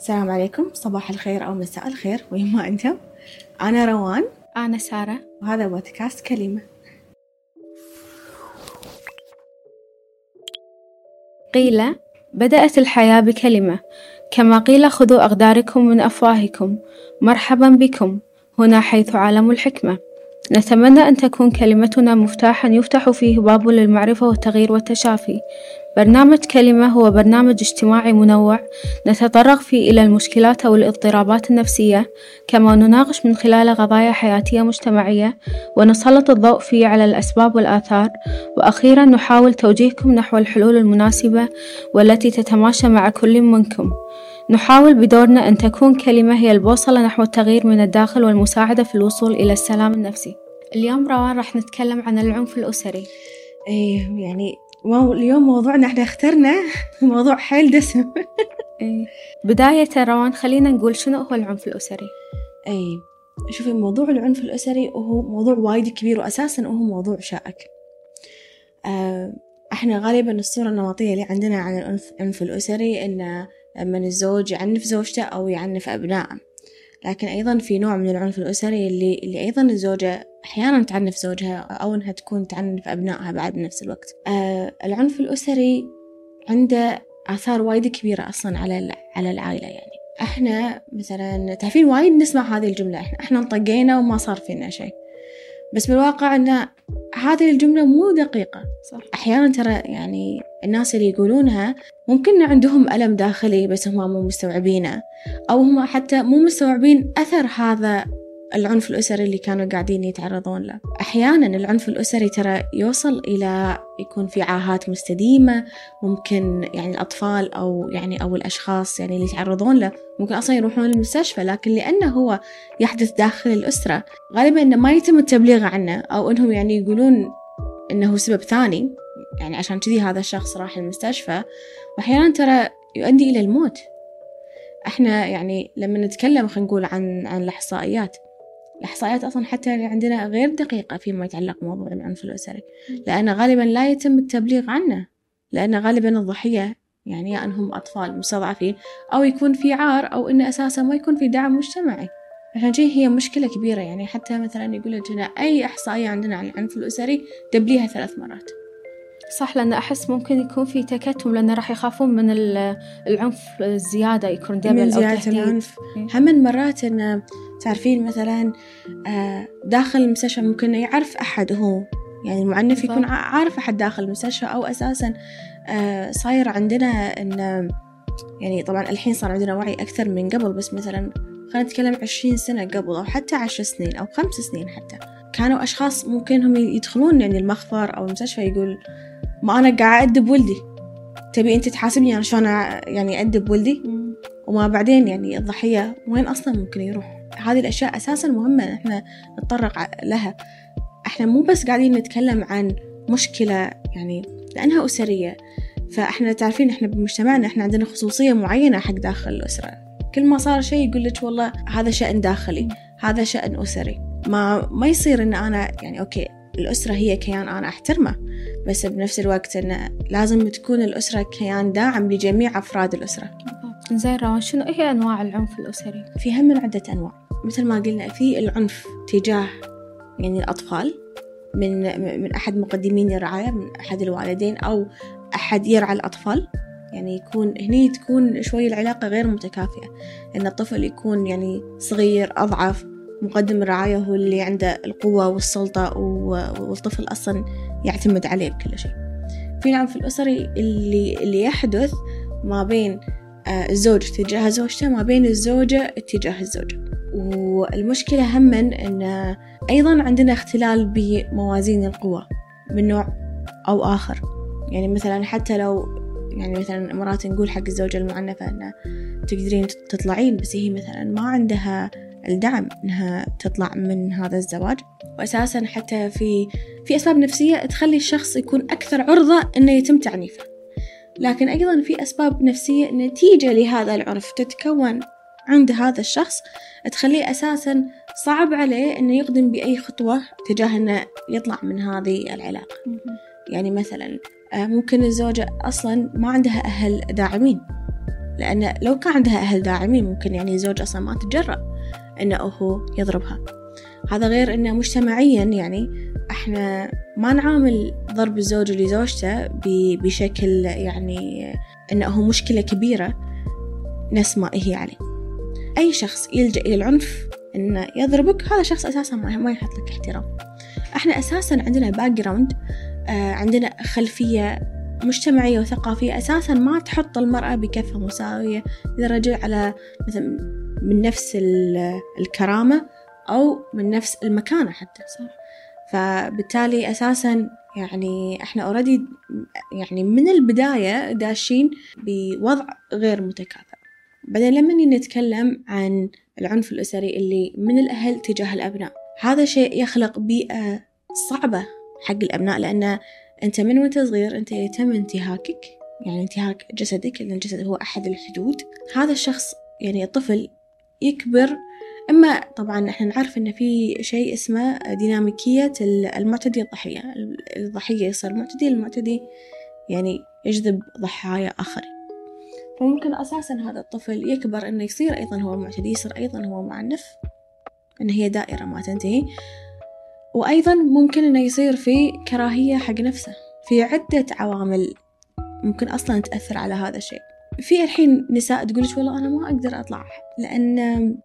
السلام عليكم. صباح الخير أو مساء الخير وين ما أنتم؟ أنا روان. أنا سارة. وهذا بودكاست كلمة. قيل بدأت الحياة بكلمة كما قيل خذوا أقداركم من أفواهكم. مرحبا بكم. هنا حيث عالم الحكمة. نتمنى أن تكون كلمتنا مفتاحا يفتح فيه باب للمعرفة والتغيير والتشافي. برنامج كلمة هو برنامج اجتماعي منوع نتطرق فيه إلى المشكلات أو الاضطرابات النفسية كما نناقش من خلاله قضايا حياتية مجتمعية ونسلط الضوء فيه على الأسباب والآثار. وأخيرا نحاول توجيهكم نحو الحلول المناسبة والتي تتماشى مع كل منكم. نحاول بدورنا أن تكون كلمة هي البوصلة نحو التغيير من الداخل والمساعدة في الوصول إلى السلام النفسي. اليوم روان راح نتكلم عن العنف الأسري. إيه يعني اليوم موضوعنا إحنا اخترنا موضوع حيل دسم. إيه. بداية روان خلينا نقول شنو هو العنف الأسري؟ اي شوفي موضوع العنف الأسري وهو موضوع وايد كبير وأساسا هو موضوع شائك. آه، إحنا غالبا الصورة النمطية اللي عندنا عن العنف العنف الأسري إنه لما الزوج يعنف زوجته أو يعنف أبنائه. لكن أيضا في نوع من العنف الأسري اللي, اللي أيضا الزوجة أحيانا تعنف زوجها أو إنها تكون تعنف أبنائها بعد بنفس الوقت. آه العنف الأسري عنده آثار وايد كبيرة أصلا على على العائلة يعني. إحنا مثلا تعرفين وايد نسمع هذه الجملة إحنا إحنا انطقينا وما صار فينا شيء. بس بالواقع إن هذه الجملة مو دقيقة. صح. أحيانا ترى يعني الناس اللي يقولونها ممكن عندهم ألم داخلي بس هم مو مستوعبينه أو هم حتى مو مستوعبين أثر هذا العنف الأسري اللي كانوا قاعدين يتعرضون له. أحيانا العنف الأسري ترى يوصل إلى يكون في عاهات مستديمة ممكن يعني الأطفال أو يعني أو الأشخاص يعني اللي يتعرضون له ممكن أصلا يروحون المستشفى لكن لأنه هو يحدث داخل الأسرة غالبا إنه ما يتم التبليغ عنه أو إنهم يعني يقولون إنه سبب ثاني يعني عشان كذي هذا الشخص راح المستشفى. وأحيانا ترى يؤدي إلى الموت. إحنا يعني لما نتكلم خلينا نقول عن عن الإحصائيات الإحصائيات أصلا حتى اللي عندنا غير دقيقة فيما يتعلق بموضوع العنف الأسري. لأن غالبا لا يتم التبليغ عنه. لأن غالبا الضحية يعني يا أنهم أطفال مستضعفين أو يكون في عار أو إن أساسا ما يكون في دعم مجتمعي. عشان شي هي مشكلة كبيرة. يعني حتى مثلا يقول لك أي إحصائية عندنا عن العنف الأسري دبليها ثلاث مرات. صح لأن أحس ممكن يكون في تكتم لأنه راح يخافون من العنف الزيادة يكون دبل من زيادة العنف. هم من مرات إن تعرفين مثلا آه، داخل المستشفى ممكن يعرف أحد هو. يعني المعنف يكون عارف أحد داخل المستشفى أو أساسا آه، صاير عندنا إن يعني طبعا الحين صار عندنا وعي أكثر من قبل بس مثلا خلينا نتكلم عشرين سنة قبل أو حتى عشر سنين أو خمس سنين حتى. كانوا أشخاص ممكن هم يدخلون يعني المخفر أو المستشفى يقول ما أنا قاعد أدب ولدي. تبي أنت تحاسبني أنا شلون يعني أدب ولدي؟ وما بعدين يعني الضحية وين أصلا ممكن يروح؟ هذه الأشياء أساسا مهمة إحنا نتطرق لها. إحنا مو بس قاعدين نتكلم عن مشكلة يعني لأنها أسرية. فإحنا تعرفين إحنا بمجتمعنا إحنا عندنا خصوصية معينة حق داخل الأسرة. كل ما صار شيء يقول لك والله هذا شأن داخلي هذا شأن أسري. ما ما يصير إن أنا يعني أوكي الأسرة هي كيان أنا أحترمه. بس بنفس الوقت إنه لازم تكون الأسرة كيان داعم لجميع أفراد الأسرة. زين روان شنو هي أنواع العنف الأسري؟ في هم من عدة أنواع. مثل ما قلنا في العنف تجاه يعني الأطفال من من أحد مقدمين الرعاية من أحد الوالدين أو أحد يرعى الأطفال. يعني يكون هني تكون شوي العلاقة غير متكافئة. إن الطفل يكون يعني صغير أضعف مقدم الرعاية هو اللي عنده القوة والسلطة والطفل أصلا يعتمد عليه بكل شيء. في العنف الأسري اللي, اللي يحدث ما بين آه، الزوج تجاه زوجته ما بين الزوجة اتجاه الزوج والمشكلة هما أن أيضا عندنا اختلال بموازين القوى من نوع أو آخر. يعني مثلا حتى لو يعني مثلا مرات نقول حق الزوجة المعنفة أنه تقدرين تطلعين بس هي مثلا ما عندها الدعم إنها تطلع من هذا الزواج. وأساسا حتى في في أسباب نفسية تخلي الشخص يكون أكثر عرضة إنه يتم تعنيفه. لكن أيضا في أسباب نفسية نتيجة لهذا العرف تتكون عند هذا الشخص تخليه أساسا صعب عليه إنه يقدم بأي خطوة تجاه إنه يطلع من هذه العلاقة. يعني مثلا آه، ممكن الزوجة أصلا ما عندها أهل داعمين. لأن لو كان عندها أهل داعمين ممكن يعني الزوج أصلا ما تتجرأ. إنه هو يضربها. هذا غير إنه مجتمعيا يعني إحنا ما نعامل ضرب الزوج لزوجته بشكل يعني إنه هو مشكلة كبيرة نفس ما هي عليه أي شخص يلجأ إلى العنف إنه يضربك هذا شخص أساسا ما يحط لك احترام. إحنا أساسا عندنا background آه عندنا خلفية مجتمعية وثقافية أساسا ما تحط المرأة بكفة مساوية إذا رجل على مثلا من نفس الكرامة أو من نفس المكانة حتى صح؟ فبالتالي أساسا يعني إحنا اوريدي يعني من البداية داشين بوضع غير متكافئ بعدين لما نتكلم عن العنف الأسري اللي من الأهل تجاه الأبناء هذا شيء يخلق بيئة صعبة حق الأبناء لأن أنت من وأنت صغير أنت يتم انتهاكك يعني انتهاك جسدك لأن الجسد هو أحد الحدود. هذا الشخص يعني الطفل يكبر. إما طبعا إحنا نعرف إن في شيء اسمه ديناميكية المعتدي الضحية. الضحية يصير معتدي المعتدي يعني يجذب ضحايا آخرين. فممكن أساسا هذا الطفل يكبر إنه يصير أيضا هو معتدي يصير أيضا هو معنف إن هي دائرة ما تنتهي. وأيضا ممكن إنه يصير في كراهية حق نفسه في عدة عوامل ممكن أصلا تأثر على هذا الشيء. في الحين نساء تقولش والله أنا ما أقدر أطلع لأن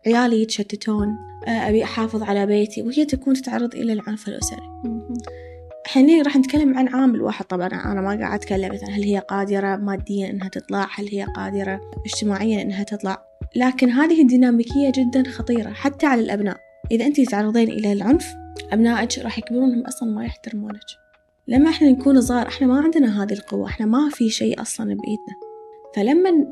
عيالي يتشتتون أبي أحافظ على بيتي وهي تكون تتعرض إلى العنف الأسري. إحنا راح نتكلم عن عامل واحد. طبعا أنا ما قاعد أتكلم مثلا هل هي قادرة ماديا إنها تطلع هل هي قادرة اجتماعيا إنها تطلع. لكن هذه الديناميكية جدا خطيرة حتى على الأبناء. إذا أنت تتعرضين إلى العنف أبنائك راح يكبرون هم أصلا ما يحترمونك. لما إحنا نكون صغار إحنا ما عندنا هذه القوة إحنا ما في شيء أصلا بإيدنا. فلما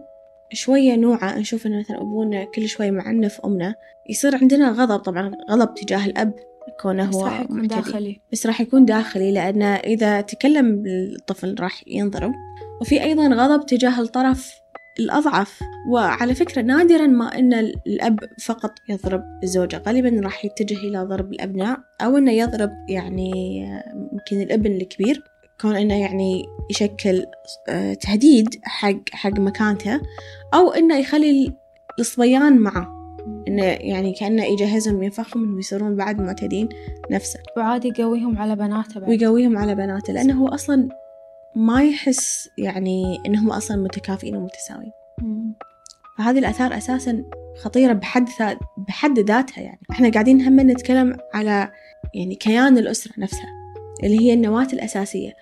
شوية نوعة نشوف إن مثلا أبونا كل شوي معنف أمنا يصير عندنا غضب طبعا غضب تجاه الأب كونه هو راح يكون داخلي. بس راح يكون داخلي لأن إذا تكلم الطفل راح ينضرب. وفي أيضا غضب تجاه الطرف الأضعف. وعلى فكرة نادرا ما أن الأب فقط يضرب الزوجة غالبا راح يتجه إلى ضرب الأبناء أو أنه يضرب يعني يمكن الابن الكبير. كون أنه يعني يشكل آه، تهديد حق حق مكانته أو أنه يخلي الصبيان معه. إنه يعني كأنه يجهزهم ينفخهم يصيرون بعد معتدين نفسه. وعادي يقويهم على بناته بعد. ويقويهم على بناته لأنه هو أصلا ما يحس يعني إنهم أصلا متكافئين ومتساويين. فهذه الآثار أساسا خطيرة بحد بحد ذاتها يعني. إحنا قاعدين هم نتكلم على يعني كيان الأسرة نفسها. اللي هي النواة الأساسية.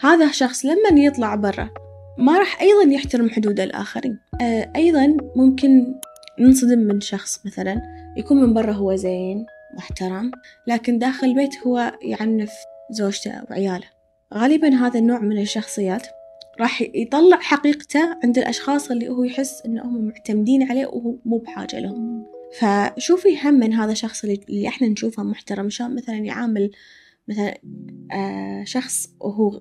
هذا الشخص لما يطلع برا ما راح أيضا يحترم حدود الآخرين. آه، أيضا ممكن ننصدم من شخص مثلا يكون من برا هو زين محترم لكن داخل البيت هو يعنف زوجته وعياله غالبا هذا النوع من الشخصيات راح يطلع حقيقته عند الأشخاص اللي هو يحس إنهم معتمدين عليه وهو مو بحاجة لهم. فشوفي هم من هذا الشخص اللي إحنا نشوفه محترم. شلون مثلا يعامل مثلا آه شخص وهو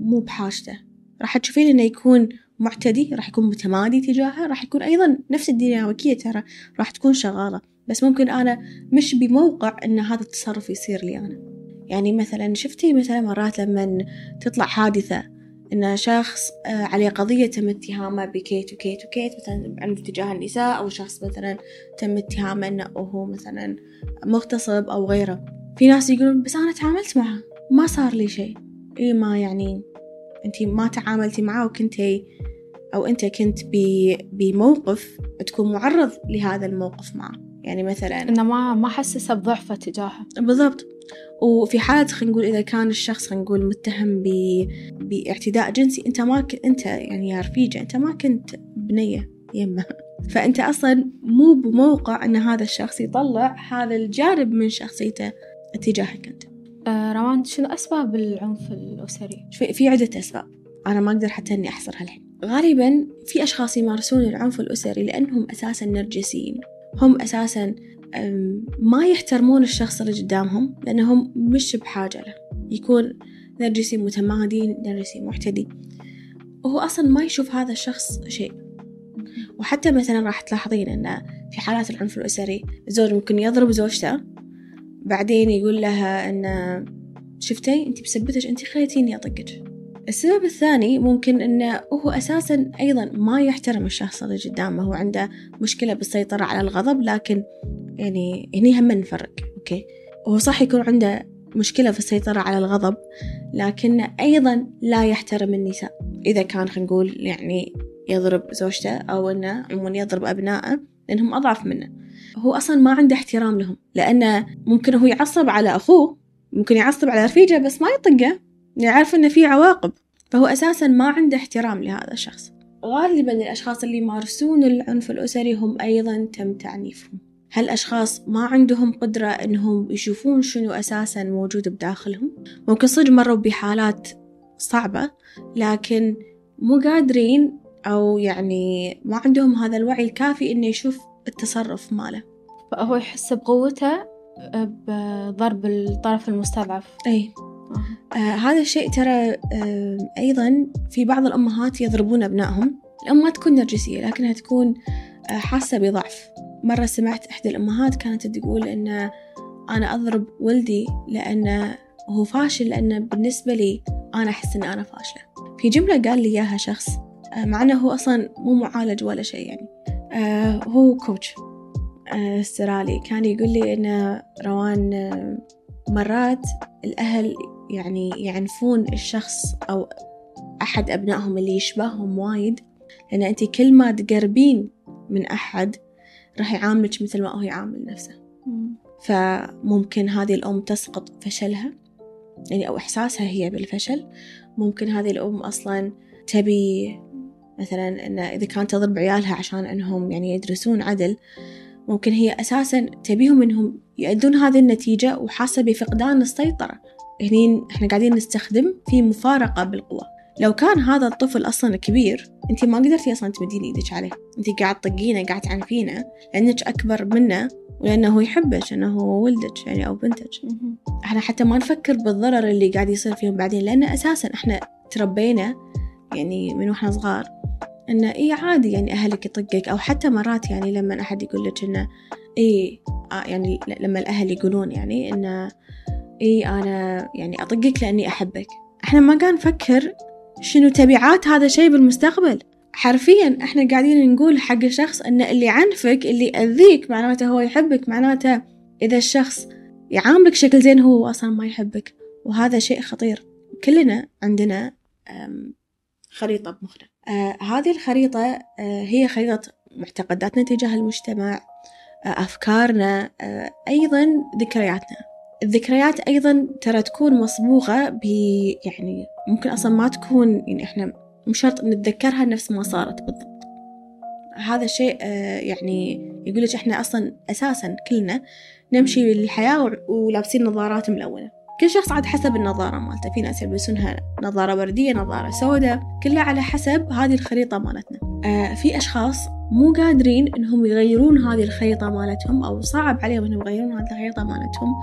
مو بحاجته. راح تشوفين إنه يكون معتدي راح يكون متمادي تجاهه راح يكون أيضا نفس الديناميكية ترى راح تكون شغالة. بس ممكن أنا مش بموقع أن هذا التصرف يصير لي أنا. يعني مثلا شفتي مثلا مرات لما تطلع حادثة إن شخص آه، عليه قضية تم اتهامه بكيت وكيت وكيت مثلا عنف تجاه النساء أو شخص مثلا تم اتهامه إنه هو مثلا مغتصب أو غيره. في ناس يقولون بس أنا تعاملت معه ما صار لي شيء. إيه ما يعني أنتي ما تعاملتي معه وكنتي أو أنت كنت بموقف تكون معرض لهذا الموقف معه. يعني مثلا إنه ما ما حسسه بضعفه تجاهه. بالضبط. وفي حالة خلينا نقول إذا كان الشخص خلينا نقول متهم ب... باعتداء جنسي أنت ما ك... أنت يعني يا رفيجة أنت ما كنت بنية يمه. فأنت أصلا مو بموقع أن هذا الشخص يطلع هذا الجانب من شخصيته. اتجاهك أنت. آه روان شنو أسباب العنف الأسري؟ في, في عدة أسباب. أنا ما أقدر حتى إني أحصرها الحين. غالبا في أشخاص يمارسون العنف الأسري لأنهم أساسا نرجسيين هم أساسا ما يحترمون الشخص اللي قدامهم لأنهم مش بحاجة له. يكون نرجسي متمادي نرجسي معتدي. وهو أصلا ما يشوف هذا الشخص شيء. وحتى مثلا راح تلاحظين أن في حالات العنف الأسري الزوج ممكن يضرب زوجته بعدين يقول لها أن شفتي؟ أنت بسبتك أنت خليتيني أطقك. السبب الثاني ممكن انه هو أساسا أيضا ما يحترم الشخص اللي قدامه هو عنده مشكلة بالسيطرة على الغضب لكن يعني هني هم نفرق أوكي؟ هو صح يكون عنده مشكلة في السيطرة على الغضب لكنه أيضا لا يحترم النساء. إذا كان خلينا نقول يعني يضرب زوجته أو إنه عموما يضرب أبنائه لأنهم أضعف منه. هو أصلا ما عنده احترام لهم لأنه ممكن هو يعصب على أخوه ممكن يعصب على رفيجة بس ما يطقه يعرف إنه في عواقب. فهو أساسا ما عنده احترام لهذا الشخص. غالبا الأشخاص اللي يمارسون العنف الأسري هم أيضا تم تعنيفهم. هالأشخاص ما عندهم قدرة إنهم يشوفون شنو أساسا موجود بداخلهم. ممكن صدق مروا بحالات صعبة لكن مو قادرين أو يعني ما عندهم هذا الوعي الكافي إنه يشوف التصرف ماله. فهو يحس بقوته بضرب الطرف المستضعف. أي. آه. هذا الشيء ترى آه أيضا في بعض الأمهات يضربون أبنائهم. الأم ما تكون نرجسية لكنها تكون آه حاسة بضعف. مرة سمعت إحدى الأمهات كانت تقول إن أنا أضرب ولدي لأنه هو فاشل لأنه بالنسبة لي أنا أحس إن أنا فاشلة. في جملة قال لي إياها شخص آه، مع أنه هو أصلا مو معالج ولا شيء يعني. آه هو كوتش آه أسترالي. كان يقول لي إن روان آه مرات الأهل يعني يعنفون الشخص أو أحد أبنائهم اللي يشبههم وايد. لأن أنت كل ما تقربين من أحد راح يعاملك مثل ما هو يعامل نفسه. فممكن هذه الأم تسقط فشلها يعني أو إحساسها هي بالفشل. ممكن هذه الأم أصلا تبي مثلا إن إذا كانت تضرب عيالها عشان إنهم يعني يدرسون عدل ممكن هي أساسا تبيهم إنهم يؤدون هذه النتيجة وحاسة بفقدان السيطرة. هني إحنا قاعدين نستخدم في مفارقة بالقوة. لو كان هذا الطفل أصلا كبير أنت ما قدرتي أصلا تمدين إيدك عليه. أنت قاعد تطقينه قاعد تعنفينه لأنك أكبر منه ولأنه هو يحبك لأنه هو ولدك يعني أو بنتك. إحنا حتى ما نفكر بالضرر اللي قاعد يصير فيهم بعدين لأن أساسا إحنا تربينا يعني من وإحنا صغار. إنه إي عادي يعني أهلك يطقك أو حتى مرات يعني لما أحد يقول لك إنه إي آه يعني لما الأهل يقولون يعني إنه إي أنا يعني أطقك لأني أحبك. إحنا ما قاعد نفكر شنو تبعات هذا الشيء بالمستقبل. حرفيا إحنا قاعدين نقول حق الشخص إن اللي عنفك اللي يأذيك معناته هو يحبك معناته إذا الشخص يعاملك شكل زين هو أصلا ما يحبك. وهذا شيء خطير. كلنا عندنا خريطة بمخنا. آه هذه الخريطة آه هي خريطة معتقداتنا تجاه المجتمع آه أفكارنا آه أيضا ذكرياتنا. الذكريات أيضا ترى تكون مصبوغة ب يعني ممكن أصلا ما تكون يعني إحنا مش شرط نتذكرها نفس ما صارت بالضبط. هذا الشيء آه يعني يقول لك إحنا أصلا أساسا كلنا نمشي بالحياة ولابسين نظارات ملونة كل شخص عاد حسب النظارة مالته. في ناس يلبسونها نظارة وردية نظارة سوداء كلها على حسب هذه الخريطة مالتنا. آه في أشخاص مو قادرين إنهم يغيرون هذه الخريطة مالتهم أو صعب عليهم إنهم يغيرون هذه الخريطة مالتهم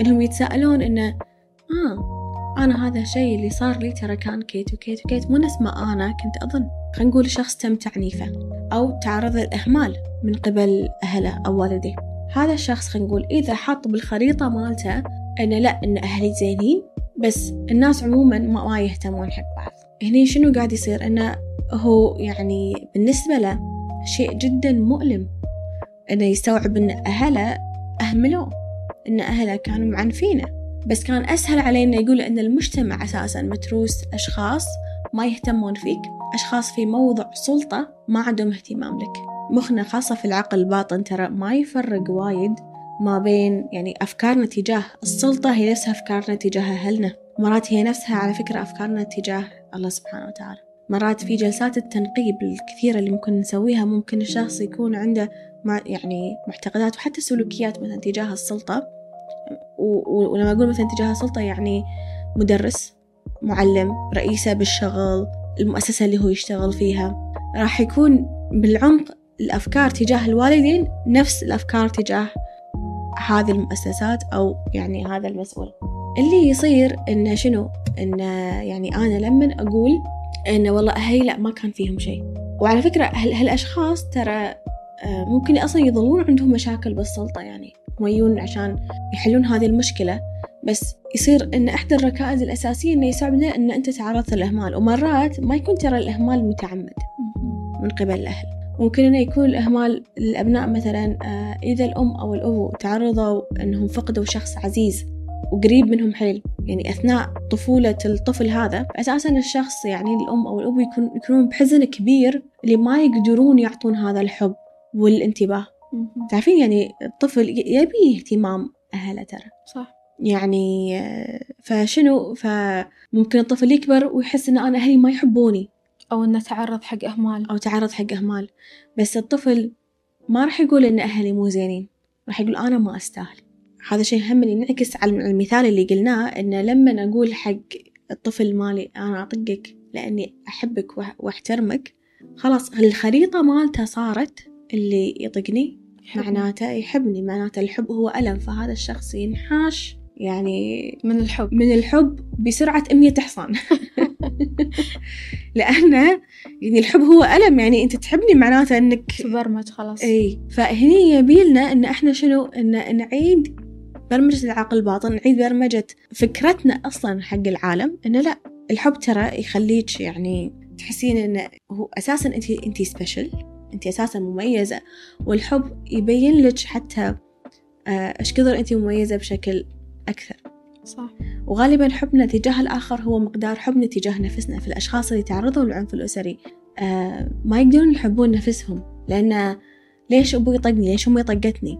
إنهم يتساءلون إنه آه أنا هذا الشيء اللي صار لي ترى كان كيت وكيت وكيت مو نفس ما أنا كنت أظن. خلينا نقول شخص تم تعنيفه أو تعرض للإهمال من قبل أهله أو والديه هذا الشخص خلينا نقول إذا حط بالخريطة مالته أن لا أن أهلي زينين بس الناس عموما ما يهتمون حق بعض. هني شنو قاعد يصير؟ أنه هو يعني بالنسبة له شيء جدا مؤلم. أنه يستوعب أن أهله أهملوه أن أهله كانوا معنفينه. بس كان أسهل عليه إنه يقول أن المجتمع أساسا متروس أشخاص ما يهتمون فيك أشخاص في موضع سلطة ما عندهم اهتمام لك. مخنا خاصة في العقل الباطن ترى ما يفرق وايد ما بين يعني أفكارنا تجاه السلطة هي نفسها أفكارنا تجاه أهلنا. مرات هي نفسها على فكرة أفكارنا تجاه الله سبحانه وتعالى. مرات في جلسات التنقيب الكثيرة اللي ممكن نسويها ممكن الشخص يكون عنده مع يعني معتقدات وحتى سلوكيات مثلا تجاه السلطة. ولما أقول مثلا تجاه السلطة يعني مدرس معلم رئيسة بالشغل المؤسسة اللي هو يشتغل فيها. راح يكون بالعمق الأفكار تجاه الوالدين نفس الأفكار تجاه هذه المؤسسات أو يعني هذا المسؤول. اللي يصير إنه شنو؟ إنه يعني أنا لما أقول إنه والله أهلي لا ما كان فيهم شيء. وعلى فكرة هالأشخاص ترى آه، ممكن أصلا يظلون عندهم مشاكل بالسلطة يعني هم عشان يحلون هذه المشكلة. بس يصير إن احدى الركائز الأساسية إنه يساعدنا إن أنت تعرضت للإهمال. ومرات ما يكون ترى الإهمال متعمد من قبل الأهل. ممكن إنه يكون الأهمال الابناء مثلا آه، إذا الأم أو الأبو تعرضوا إنهم فقدوا شخص عزيز وقريب منهم حيل يعني أثناء طفولة الطفل هذا أساسا الشخص يعني الأم أو الأب يكون يكونون بحزن كبير اللي ما يقدرون يعطون هذا الحب والانتباه. تعرفين يعني الطفل يبي اهتمام أهله ترى. صح. يعني فشنو؟ فممكن الطفل يكبر ويحس إن أنا أهلي ما يحبوني. أو إنه تعرض حق أهمال. أو تعرض حق أهمال. بس الطفل ما راح يقول إن أهلي مو زينين. راح يقول أنا ما أستاهل. هذا شيء هم ينعكس على المثال اللي قلناه إنه لما أقول حق الطفل مالي أنا أطقك لأني أحبك وأحترمك خلاص الخريطة مالته صارت اللي يطقني معناته يحبني. معناته الحب هو ألم فهذا الشخص ينحاش يعني من الحب. من الحب بسرعة أمية حصان لأنه يعني الحب هو ألم يعني أنت تحبني معناته أنك تبرمج خلاص. أي فهني يبيلنا أن إحنا شنو؟ أن نعيد برمجة العقل الباطن نعيد برمجة فكرتنا أصلا حق العالم. إنه لا الحب ترى يخليك يعني تحسين إنه هو أساسا أنت أنت سبيشل أنت أساسا مميزة. والحب يبين لك حتى آه، إيش كثر أنت مميزة بشكل أكثر. صح. وغالبا حبنا تجاه الآخر هو مقدار حبنا تجاه نفسنا في الأشخاص اللي تعرضوا للعنف الأسري. آه ما يقدرون يحبون نفسهم. لأن ليش أبوي طقني ليش أمي طقتني؟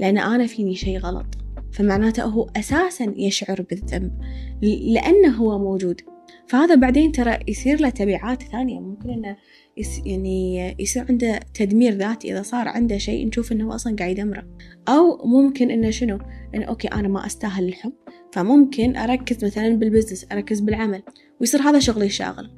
لأن أنا فيني شيء غلط. فمعناته هو أساسا يشعر بالذنب. لأنه هو موجود. فهذا بعدين ترى يصير له تبعات ثانية. ممكن إنه yes يعني يصير عنده تدمير ذاتي إذا صار عنده شيء نشوف إنه أصلا قاعد يدمره. أو ممكن إنه شنو؟ إنه okay أنا ما أستاهل الحب. فممكن أركز مثلا بال business أركز بالعمل ويصير هذا شغلي الشاغل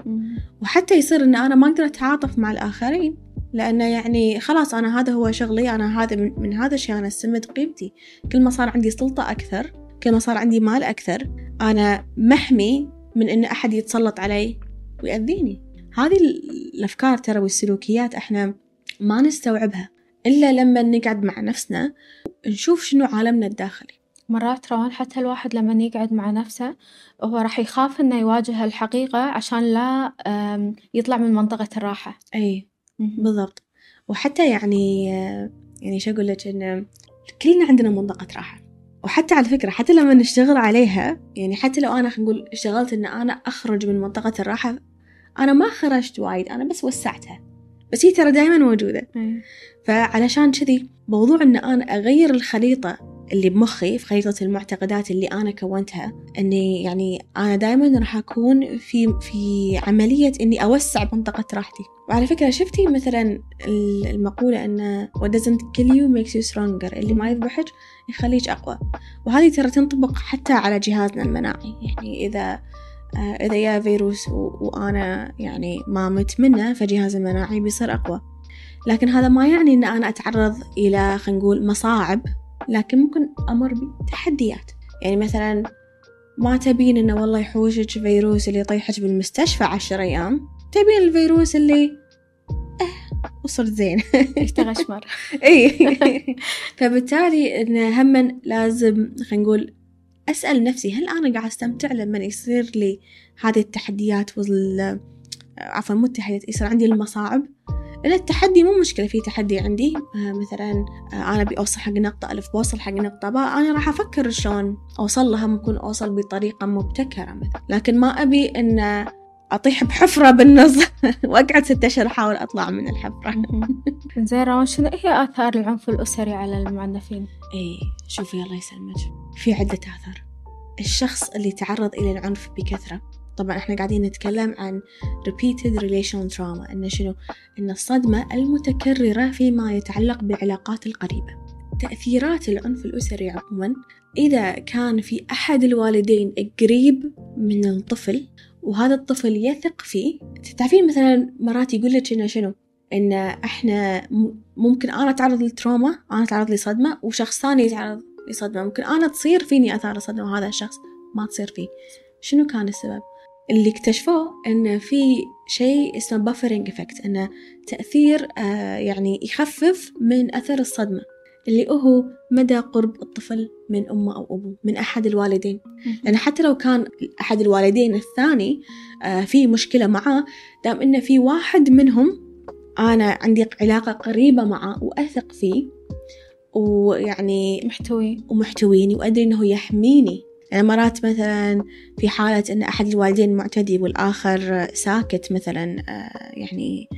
وحتى يصير إن أنا ما أقدر أتعاطف مع الآخرين لأنه يعني خلاص أنا هذا هو شغلي أنا هذا من, من هذا الشيء أنا أستمد قيمتي. كل ما صار عندي سلطة أكثر كل ما صار عندي مال أكثر أنا محمي من إن أحد يتسلط علي ويأذيني. هذه الأفكار ترى والسلوكيات إحنا ما نستوعبها إلا لما نقعد مع نفسنا نشوف شنو عالمنا الداخلي. مرات روان حتى الواحد لما يقعد مع نفسه هو راح يخاف إنه يواجه الحقيقة عشان لا يطلع من منطقة الراحة. أي بالضبط. وحتى يعني يعني شو أقول لك إن كلنا عندنا منطقة راحة. وحتى على فكرة حتى لما نشتغل عليها يعني حتى لو أنا نقول اشتغلت إن أنا أخرج من منطقة الراحة أنا ما خرجت وايد أنا بس وسعتها. بس هي ترى دائما موجودة. فعلشان كذي موضوع إن أنا أغير الخريطة اللي بمخي في خريطة المعتقدات اللي أنا كونتها إني يعني أنا دائما راح أكون في في عملية إني أوسع منطقة راحتي. وعلى فكرة شفتي مثلا المقولة أن what doesn't kill you makes you stronger اللي ما يذبحك يخليك أقوى. وهذه ترى تنطبق حتى على جهازنا المناعي. يعني إذا آه، إذا يا فيروس وأنا يعني ما مت منه فجهازي المناعي بيصير أقوى. لكن هذا ما يعني أن أنا أتعرض إلى خلينا نقول مصاعب. لكن ممكن أمر بتحديات. يعني مثلا ما تبين إنه والله يحوشك فيروس اللي يطيحك بالمستشفى عشر أيام؟ تبين الفيروس اللي آه وصرت زين. يتغشمر اي فبالتالي انه هم لازم خلينا نقول أسأل نفسي هل أنا قاعد أستمتع لما يصير لي هذه التحديات وال عفوا مو التحديات يصير عندي المصاعب؟ لأن التحدي مو مشكلة في تحدي عندي. آه مثلا آه أنا بأوصل حق نقطة ألف بوصل حق نقطة باء أنا راح أفكر شلون أوصل لها ممكن أوصل بطريقة مبتكرة مثلا. لكن ما أبي إن أطيح بحفرة بالنص وأقعد ست أشهر أحاول أطلع من الحفرة. زين روان شنو هي آثار العنف الأسري على المعنفين؟ إيه شوفي الله يسلمك. في عدة آثار. الشخص اللي تعرض إلى العنف بكثرة. طبعا إحنا قاعدين نتكلم عن repeated relation trauma إن شنو؟ إن الصدمة المتكررة فيما يتعلق بالعلاقات القريبة. تأثيرات العنف الأسري عموما إذا كان في أحد الوالدين قريب من الطفل وهذا الطفل يثق فيه تعرفين مثلا مرات يقول لك إنه شنو؟ إن إحنا ممكن أنا أتعرض لل trauma أنا أتعرض لصدمة وشخص ثاني يتعرض لصدمة. ممكن أنا تصير فيني آثار الصدمة وهذا الشخص ما تصير فيه. شنو كان السبب؟ اللي اكتشفوه إن في شيء اسمه buffering effect إنه تأثير آه يعني يخفف من أثر الصدمة اللي هو مدى قرب الطفل من أمه أو أبوه من أحد الوالدين. لأن حتى لو كان أحد الوالدين الثاني آه، في مشكلة معاه دام إنه في واحد منهم أنا عندي علاقة قريبة معه وأثق فيه ويعني محتوي. ومحتويني وأدري إنه يحميني يعني مرات مثلا في حالة إن أحد الوالدين معتدي والآخر ساكت مثلا آه، يعني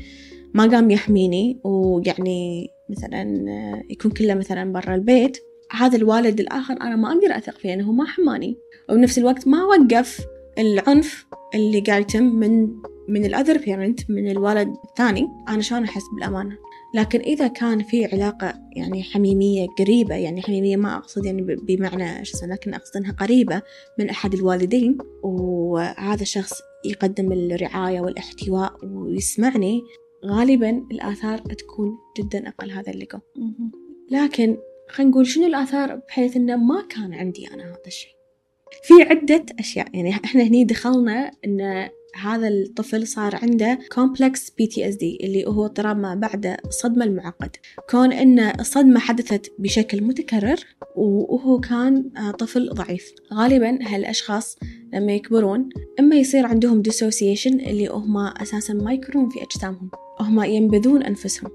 ما قام يحميني ويعني مثلا آه، يكون كله مثلا برا البيت. هذا الوالد الآخر أنا ما أقدر أثق فيه أنه ما حماني. وبنفس الوقت ما وقف العنف اللي قاعد يتم من من الأذر بيرنت من الولد الثاني. أنا شلون أحس بالأمان لكن إذا كان في علاقة يعني حميمية قريبة يعني حميمية ما أقصد يعني بمعنى شو لكن أقصد أنها قريبة من أحد الوالدين وهذا الشخص يقدم الرعاية والاحتواء ويسمعني غالبا الآثار تكون جدا أقل هذا اللقاء لكن خلينا نقول شنو الآثار؟ بحيث إنه ما كان عندي أنا هذا الشيء. في عدة أشياء يعني إحنا هني دخلنا إن هذا الطفل صار عنده complex PTSD اللي هو اضطراب ما بعد الصدمة المعقد. كون إن الصدمة حدثت بشكل متكرر وهو كان آه، طفل ضعيف. غالبا هالأشخاص لما يكبرون إما يصير عندهم dissociation اللي هم أساسا ما يكونون في أجسامهم. هم ينبذون أنفسهم.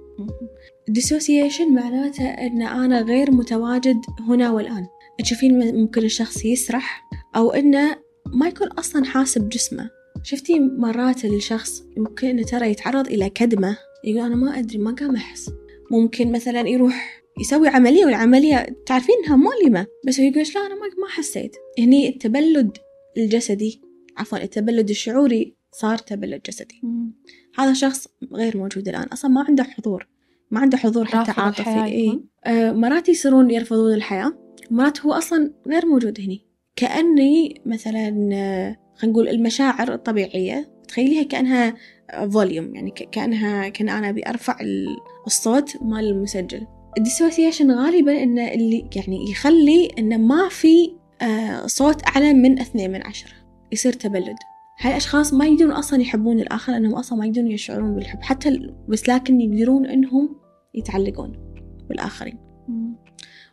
dissociation معناته إن أنا غير متواجد هنا والآن. تشوفين ممكن الشخص يسرح أو إنه ما يكون أصلا حاس بجسمه. شفتي مرات الشخص ممكن إنه ترى يتعرض إلى كدمة يقول أنا ما أدري ما قاعد أحس. ممكن مثلا يروح يسوي عملية والعملية تعرفين إنها مؤلمة بس هو يقول لا أنا ما حسيت. هني التبلد الجسدي عفوا التبلد الشعوري صار تبلد جسدي. هذا شخص غير موجود الآن أصلا ما عنده حضور ما عنده حضور حتى عاطفي. إيه؟ آه مرات يصيرون يرفضون الحياة مرات هو أصلا غير موجود هني. كأني مثلا آه خلينا نقول المشاعر الطبيعية تخيليها كأنها volume يعني كأنها كأن أنا أبي أرفع الصوت مال المسجل. ال dissociation غالبا إنه اللي يعني يخلي إنه ما في آه، صوت أعلى من اثنين من عشرة. يصير تبلد. هاي الأشخاص ما يقدرون أصلا يحبون الآخر لأنهم أصلا ما يقدرون يشعرون بالحب. حتى بس لكن يقدرون إنهم يتعلقون بالآخرين.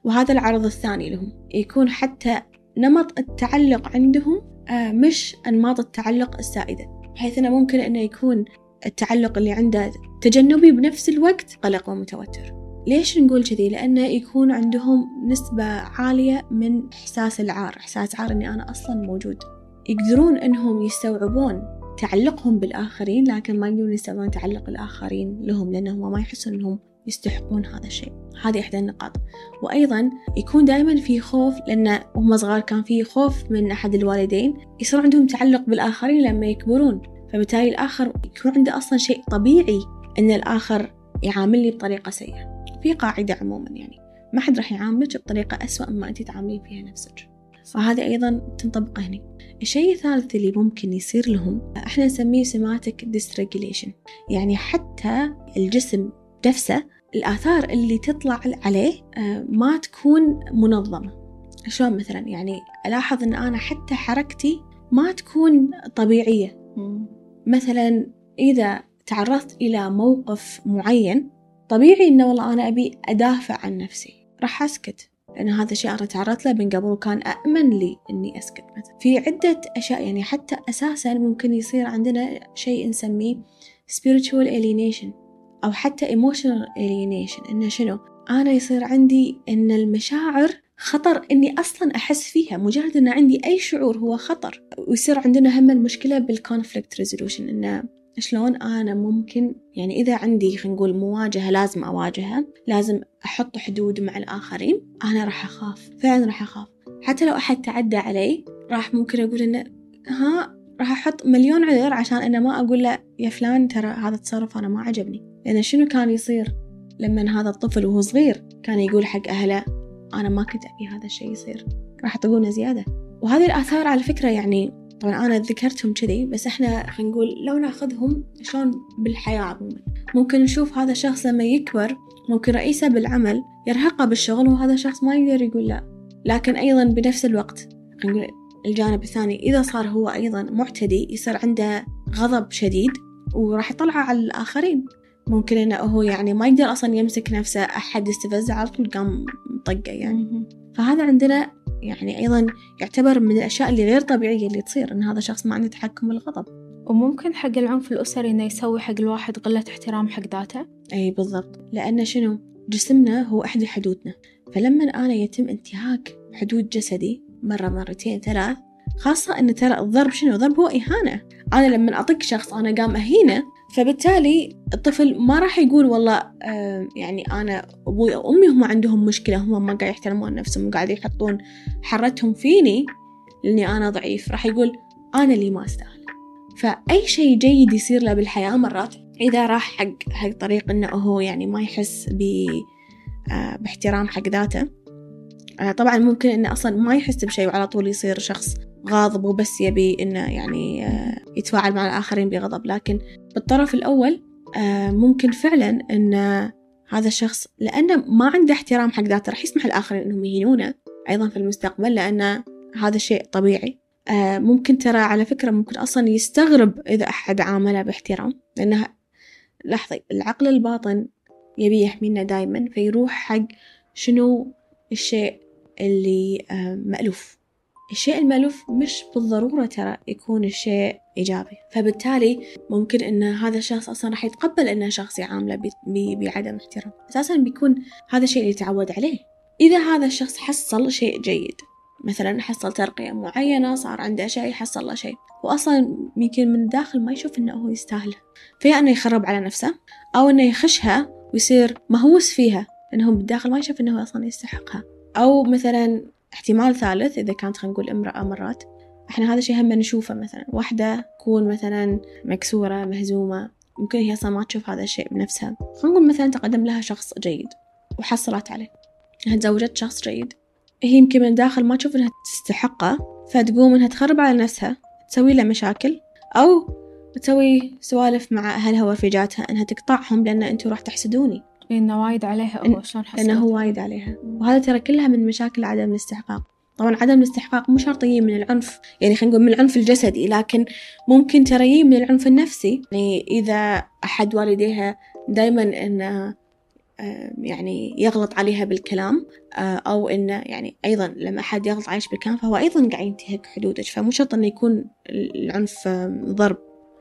وهذا العرض الثاني لهم. يكون حتى نمط التعلق عندهم مش أنماط التعلق السائدة بحيث أنه ممكن أنه يكون التعلق اللي عنده تجنبي بنفس الوقت قلق ومتوتر ليش نقول كذي؟ لأنه يكون عندهم نسبة عالية من إحساس العار إحساس عار أني أنا أصلا موجود يقدرون أنهم يستوعبون تعلقهم بالآخرين لكن ما يقدرون يستوعبون تعلق الآخرين لهم لأنهم ما يحسون أنهم يستحقون هذا الشيء. هذه إحدى النقاط. وأيضا يكون دائما في خوف لأن وهم صغار كان في خوف من أحد الوالدين. يصير عندهم تعلق بالآخرين لما يكبرون. فبالتالي الآخر يكون عنده أصلا شيء طبيعي أن الآخر يعاملني بطريقة سيئة. في قاعدة عموما يعني. ما حد راح يعاملك بطريقة أسوأ مما أنت تعاملين فيها نفسك. فهذه أيضا تنطبق هنا. الشيء الثالث اللي ممكن يصير لهم إحنا نسميه سماتك ديستريجيليشن يعني حتى الجسم نفسه الآثار اللي تطلع عليه آه، ما تكون منظمة. شلون مثلا؟ يعني ألاحظ أن أنا حتى حركتي ما تكون طبيعية. مثلا إذا تعرضت إلى موقف معين طبيعي إنه والله أنا أبي أدافع عن نفسي. راح أسكت. لأن هذا الشيء أنا تعرضت له من قبل وكان أأمن لي إني أسكت مثلا. في عدة أشياء يعني حتى أساسا ممكن يصير عندنا شيء نسميه spiritual alienation. أو حتى emotional alienation. إنه شنو؟ أنا يصير عندي إن المشاعر خطر إني أصلا أحس فيها. مجرد إن عندي أي شعور هو خطر. ويصير عندنا هم المشكلة بالconflict resolution. إنه شلون أنا ممكن يعني إذا عندي خلينا نقول مواجهة لازم أواجهها لازم أحط حدود مع الآخرين أنا راح أخاف فعلا راح أخاف. حتى لو أحد تعدى علي راح ممكن أقول إنه ها راح أحط مليون عذر عشان إنه ما أقول له يا فلان ترى هذا التصرف أنا ما عجبني. لأن شنو كان يصير لما هذا الطفل وهو صغير كان يقول حق أهله أنا ما كنت أبي هذا الشيء يصير راح يطقونه زيادة. وهذه الآثار على فكرة يعني طبعا أنا ذكرتهم كذي بس إحنا خلينا نقول لو ناخذهم شلون بالحياة عموما. ممكن نشوف هذا الشخص لما يكبر ممكن رئيسه بالعمل يرهقه بالشغل وهذا الشخص ما يقدر يقول لا. لكن أيضا بنفس الوقت نقول الجانب الثاني إذا صار هو أيضا معتدي يصير عنده غضب شديد وراح يطلعه على الآخرين. ممكن إنه هو يعني ما يقدر أصلا يمسك نفسه أحد يستفزه على طول قام طقه يعني. فهذا عندنا يعني أيضا يعتبر من الأشياء اللي غير طبيعية اللي تصير إن هذا شخص ما عنده تحكم بالغضب. وممكن حق العنف الأسري إنه يسوي حق الواحد قلة احترام حق ذاته؟ إي بالضبط. لأن شنو؟ جسمنا هو أحد حدودنا. فلما أنا يتم انتهاك حدود جسدي مرة مرتين ثلاث خاصة إن ترى الضرب شنو؟ الضرب هو إهانة. أنا لما أطق شخص أنا قام أهينه فبالتالي الطفل ما راح يقول والله يعني أنا أبوي أو أمي هم عندهم مشكلة هم ما قاعد يحترمون نفسهم وقاعد يحطون حرتهم فيني لأني أنا ضعيف. راح يقول أنا اللي ما أستاهل. فأي شيء جيد يصير له بالحياة مرات إذا راح حق حق طريق إنه هو يعني ما يحس ب آه، باحترام حق ذاته آه، طبعا ممكن إنه أصلا ما يحس بشيء وعلى طول يصير شخص غاضب وبس يبي إنه يعني آه، يتفاعل مع الآخرين بغضب لكن بالطرف الأول آه، ممكن فعلا إن هذا الشخص لأنه ما عنده احترام حق ذاته راح يسمح الآخرين إنهم يهينونه أيضا في المستقبل لأن هذا شيء طبيعي. آه، ممكن ترى على فكرة ممكن أصلا يستغرب إذا أحد عامله باحترام لأنها لحظة العقل الباطن يبي يحمينا دايما فيروح حق شنو الشيء اللي مألوف. الشيء المألوف مش بالضرورة ترى يكون الشيء إيجابي. فبالتالي ممكن إن هذا الشخص أصلا راح يتقبل إنه شخص يعامله بعدم احترام. أساسا بيكون هذا الشيء اللي تعود عليه. إذا هذا الشخص حصل شيء جيد مثلا حصل ترقية معينة صار عنده شيء حصل له شيء وأصلا يمكن من الداخل ما يشوف إنه هو يستاهله. فيا إنه يخرب على نفسه أو إنه يخشها ويصير مهووس فيها هو بالداخل ما يشوف هو أصلا يستحقها. أو مثلا احتمال ثالث إذا كانت خلينا نقول امرأة مرات. إحنا هذا الشيء هم نشوفه مثلا. واحدة تكون مثلا مكسورة مهزومة ممكن هي أصلا ما تشوف هذا الشيء بنفسها. خلينا نقول مثلا تقدم لها شخص جيد وحصلت عليه. إنها تزوجت شخص جيد. هي يمكن من الداخل ما تشوف إنها تستحقه فتقوم إنها تخرب على نفسها تسوي له مشاكل أو تسوي سوالف مع أهلها ورفيجاتها إنها تقطعهم لأن أنتم راح تحسدوني. لأنه وايد عليها هو شلون حصلت لأنه هو وايد عليها. وهذا ترى كلها من مشاكل عدم الاستحقاق. طبعا عدم الاستحقاق مو شرط يجي من العنف يعني خلينا نقول من العنف الجسدي لكن ممكن ترى يجي من العنف النفسي. يعني إذا أحد والديها دايما إنه آه، يعني يغلط عليها بالكلام آه، أو إنه يعني أيضا لما أحد يغلط عليك بالكلام فهو أيضا قاعد ينتهك حدودك فمو شرط إنه يكون العنف ضرب.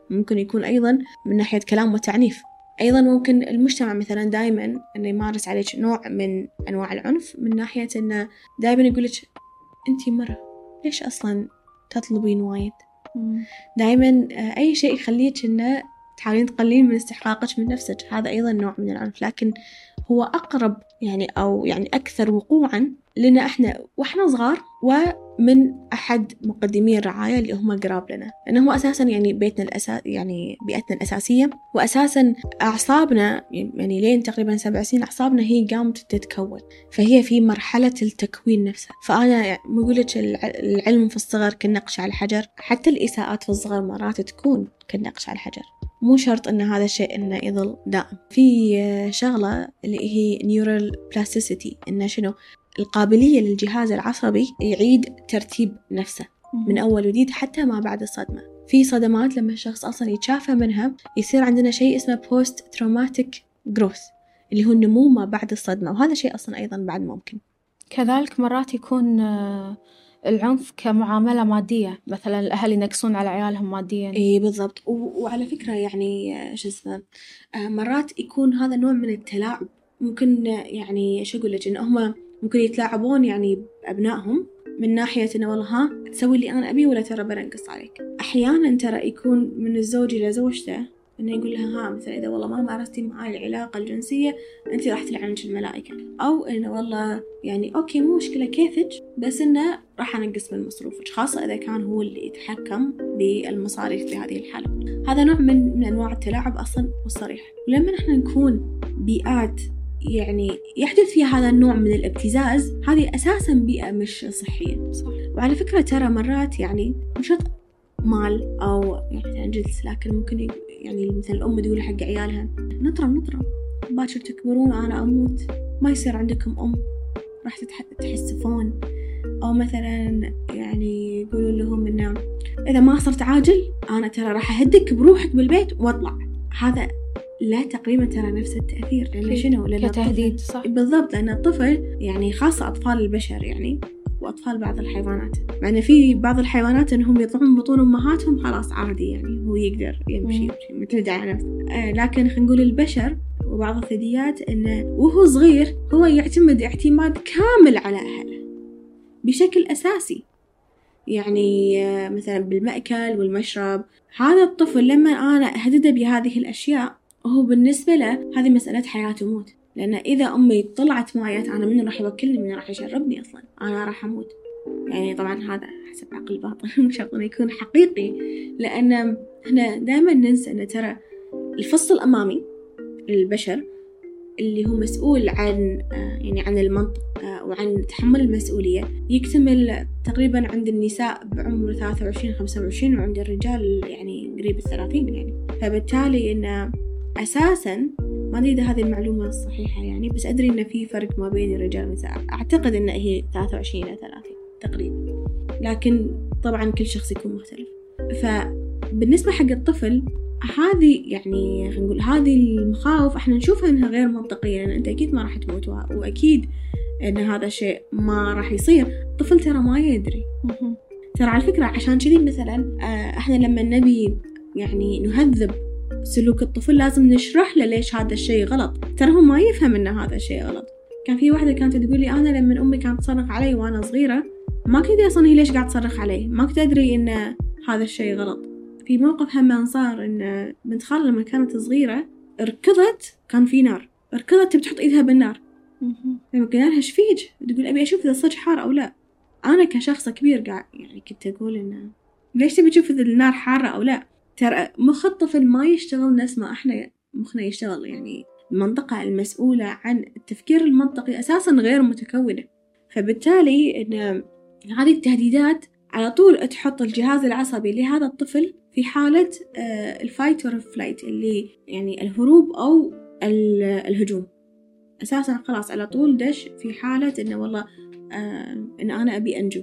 ممكن يكون أيضا من ناحية كلام وتعنيف. أيضا ممكن المجتمع مثلا دائما إنه يمارس عليك نوع من أنواع العنف من ناحية إنه دائما يقولك أنتي مرة ليش أصلا تطلبين وايد. دائما آه، أي شيء يخليك إنه تحاولين تقللين من استحقاقك من نفسك هذا أيضا نوع من العنف لكن هو أقرب يعني أو يعني أكثر وقوعا لنا إحنا وإحنا صغار ومن أحد مقدمي الرعاية اللي هم قراب لنا. لأنه هو أساسا يعني بيتنا الأساس يعني بيئتنا الأساسية. وأساسا أعصابنا يعني لين تقريبا سبع سنين أعصابنا هي قامت تتكون. فهي في مرحلة التكوين نفسها. فأنا يعني يقولك العلم في الصغر كالنقش على الحجر. حتى الإساءات في الصغر مرات تكون كالنقش على الحجر. مو شرط إن هذا الشيء إنه يظل دائم. في شغلة اللي هي neural plasticity انه شنو؟ القابلية للجهاز العصبي يعيد ترتيب نفسه من أول وجديد حتى ما بعد الصدمة. في صدمات لما الشخص أصلا يتشافى منها يصير عندنا شيء اسمه post traumatic growth اللي هو النمو ما بعد الصدمة وهذا شيء أصلا أيضا بعد ممكن. كذلك مرات يكون آه، العنف كمعاملة مادية. مثلا الأهل ينقصون على عيالهم ماديا. إي بالضبط. و- وعلى فكرة يعني شو اسمه آه، مرات يكون هذا نوع من التلاعب. ممكن يعني شو أقول لك إن هم ممكن يتلاعبون يعني بأبنائهم من ناحية إنه والله ها تسوي اللي أنا أبيه ولا ترى بنقص عليك. أحيانا ترى يكون من الزوج إلى زوجته إنه يقول لها ها مثلا إذا والله ما مارستي معاي العلاقة الجنسية انت راح تلعنك الملائكة. أو إنه والله يعني أوكي مو مشكلة كيفك بس إنه راح أنقص من مصروفك خاصة إذا كان هو اللي يتحكم بالمصاريف في هذه الحالة. هذا نوع من من أنواع التلاعب أصلا والصريح. ولما نحن نكون بيئات يعني يحدث فيها هذا النوع من الابتزاز هذه أساسا بيئة مش صحية. صح. وعلى فكرة ترى مرات يعني مش مال أو يعني جنس لكن ممكن يعني مثلا الأم تقول حق عيالها نطرم نطرم باكر تكبرون أنا أموت ما يصير عندكم أم راح تتح- تحسفون أو مثلا يعني يقولون لهم إنه إذا ما صرت عاجل أنا ترى راح أهدك بروحك بالبيت وأطلع هذا لا تقريبا ترى نفس التأثير لأن. شنو؟ لأن كتهديد صح بالضبط لأن الطفل يعني خاصة أطفال البشر يعني وأطفال بعض الحيوانات. مع أن في بعض الحيوانات أنهم يطلعون بطون أمهاتهم خلاص عادي يعني هو يقدر يمشي معتمد على نفسه آه لكن خلينا نقول البشر وبعض الثدييات أنه وهو صغير هو يعتمد اعتماد كامل على أهله بشكل أساسي. يعني آه، مثلا بالمأكل والمشرب. هذا الطفل لما أنا أهدده بهذه الأشياء هو بالنسبة له هذه مسألة حياة وموت. لأن إذا أمي طلعت معي أنا من راح يوكلني من راح يشربني أصلا. أنا راح أموت. يعني طبعا هذا حسب عقل باطن مش إنه يكون حقيقي. لأن إحنا دائما ننسى أن ترى الفص الأمامي للبشر اللي هو مسؤول عن آه، يعني عن المنطق آه، وعن تحمل المسؤولية يكتمل تقريبا عند النساء بعمر 23 25 وعند الرجال يعني قريب الثلاثين يعني. فبالتالي إن أساسا ما أدري إذا هذه المعلومة الصحيحة يعني بس أدري إن في فرق ما بين الرجال والنساء. أعتقد إن هي 23 إلى 30 تقريبا. لكن طبعا كل شخص يكون مختلف. فبالنسبة حق الطفل هذه يعني خلينا نقول هذه المخاوف إحنا نشوفها إنها غير منطقية لأن أنت أكيد ما راح تموت وأكيد إن هذا الشيء ما راح يصير. الطفل ترى ما يدري. ترى على فكرة عشان كذي مثلا آه، إحنا لما نبي يعني نهذب سلوك الطفل لازم نشرح له ليش هذا الشيء غلط ترى هو ما يفهم إن هذا الشيء غلط كان في واحدة كانت تقول لي أنا لما أمي كانت تصرخ علي وأنا صغيرة ما كنت أدري أصلا هي ليش قاعد تصرخ علي ما كنت أدري إن هذا الشيء غلط في موقف هم صار إن بنت خالة لما كانت صغيرة ركضت كان في نار ركضت تبي تحط إيدها بالنار. لما قلنا لها إيش فيك؟ تقول أبي أشوف إذا صدق حار أو لا. أنا كشخص كبير قاعد يعني كنت أقول انه ليش تبي تشوف إذا النار حارة أو لا؟ ترى مخ الطفل ما يشتغل نفس ما إحنا مخنا يشتغل يعني المنطقة المسؤولة عن التفكير المنطقي أساسا غير متكونة. فبالتالي إن هذه التهديدات على طول تحط الجهاز العصبي لهذا الطفل في حالة ال fight or flight اللي يعني الهروب أو ال- الهجوم. أساسا خلاص على طول دش في حالة إنه والله آه إن أنا أبي أنجو.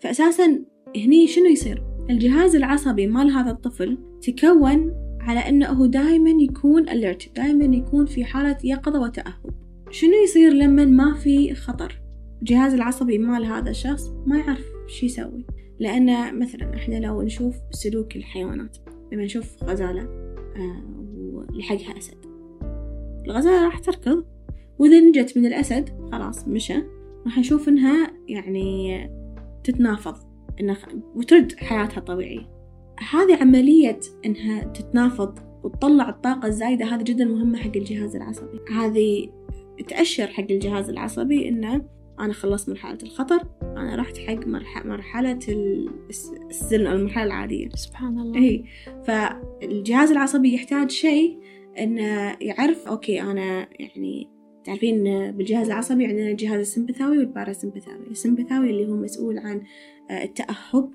فأساسا هني شنو يصير؟ الجهاز العصبي مال هذا الطفل تكون على إنه هو دائما يكون alert دائما يكون في حالة يقظة وتأهب. شنو يصير لما ما في خطر؟ الجهاز العصبي مال هذا الشخص ما يعرف شو يسوي. لأن مثلا إحنا لو نشوف سلوك الحيوانات لما نشوف غزالة آه ولحقها أسد. الغزالة راح تركض. وإذا نجت من الأسد خلاص مشى. راح نشوف إنها يعني تتنافض. إنها وترد حياتها طبيعية هذه عملية إنها تتنافض وتطلع الطاقة الزايدة هذه جدا مهمة حق الجهاز العصبي. هذه تأشر حق الجهاز العصبي إنه أنا خلصت مرحلة الخطر أنا رحت حق مرح- مرحلة ال- الس- السن أو المرحلة العادية. سبحان الله. إيه فالجهاز العصبي يحتاج شيء إنه يعرف أوكي أنا يعني تعرفين بالجهاز العصبي عندنا الجهاز السمبثاوي والباراسمبثاوي. السمبثاوي اللي هو مسؤول عن التأهب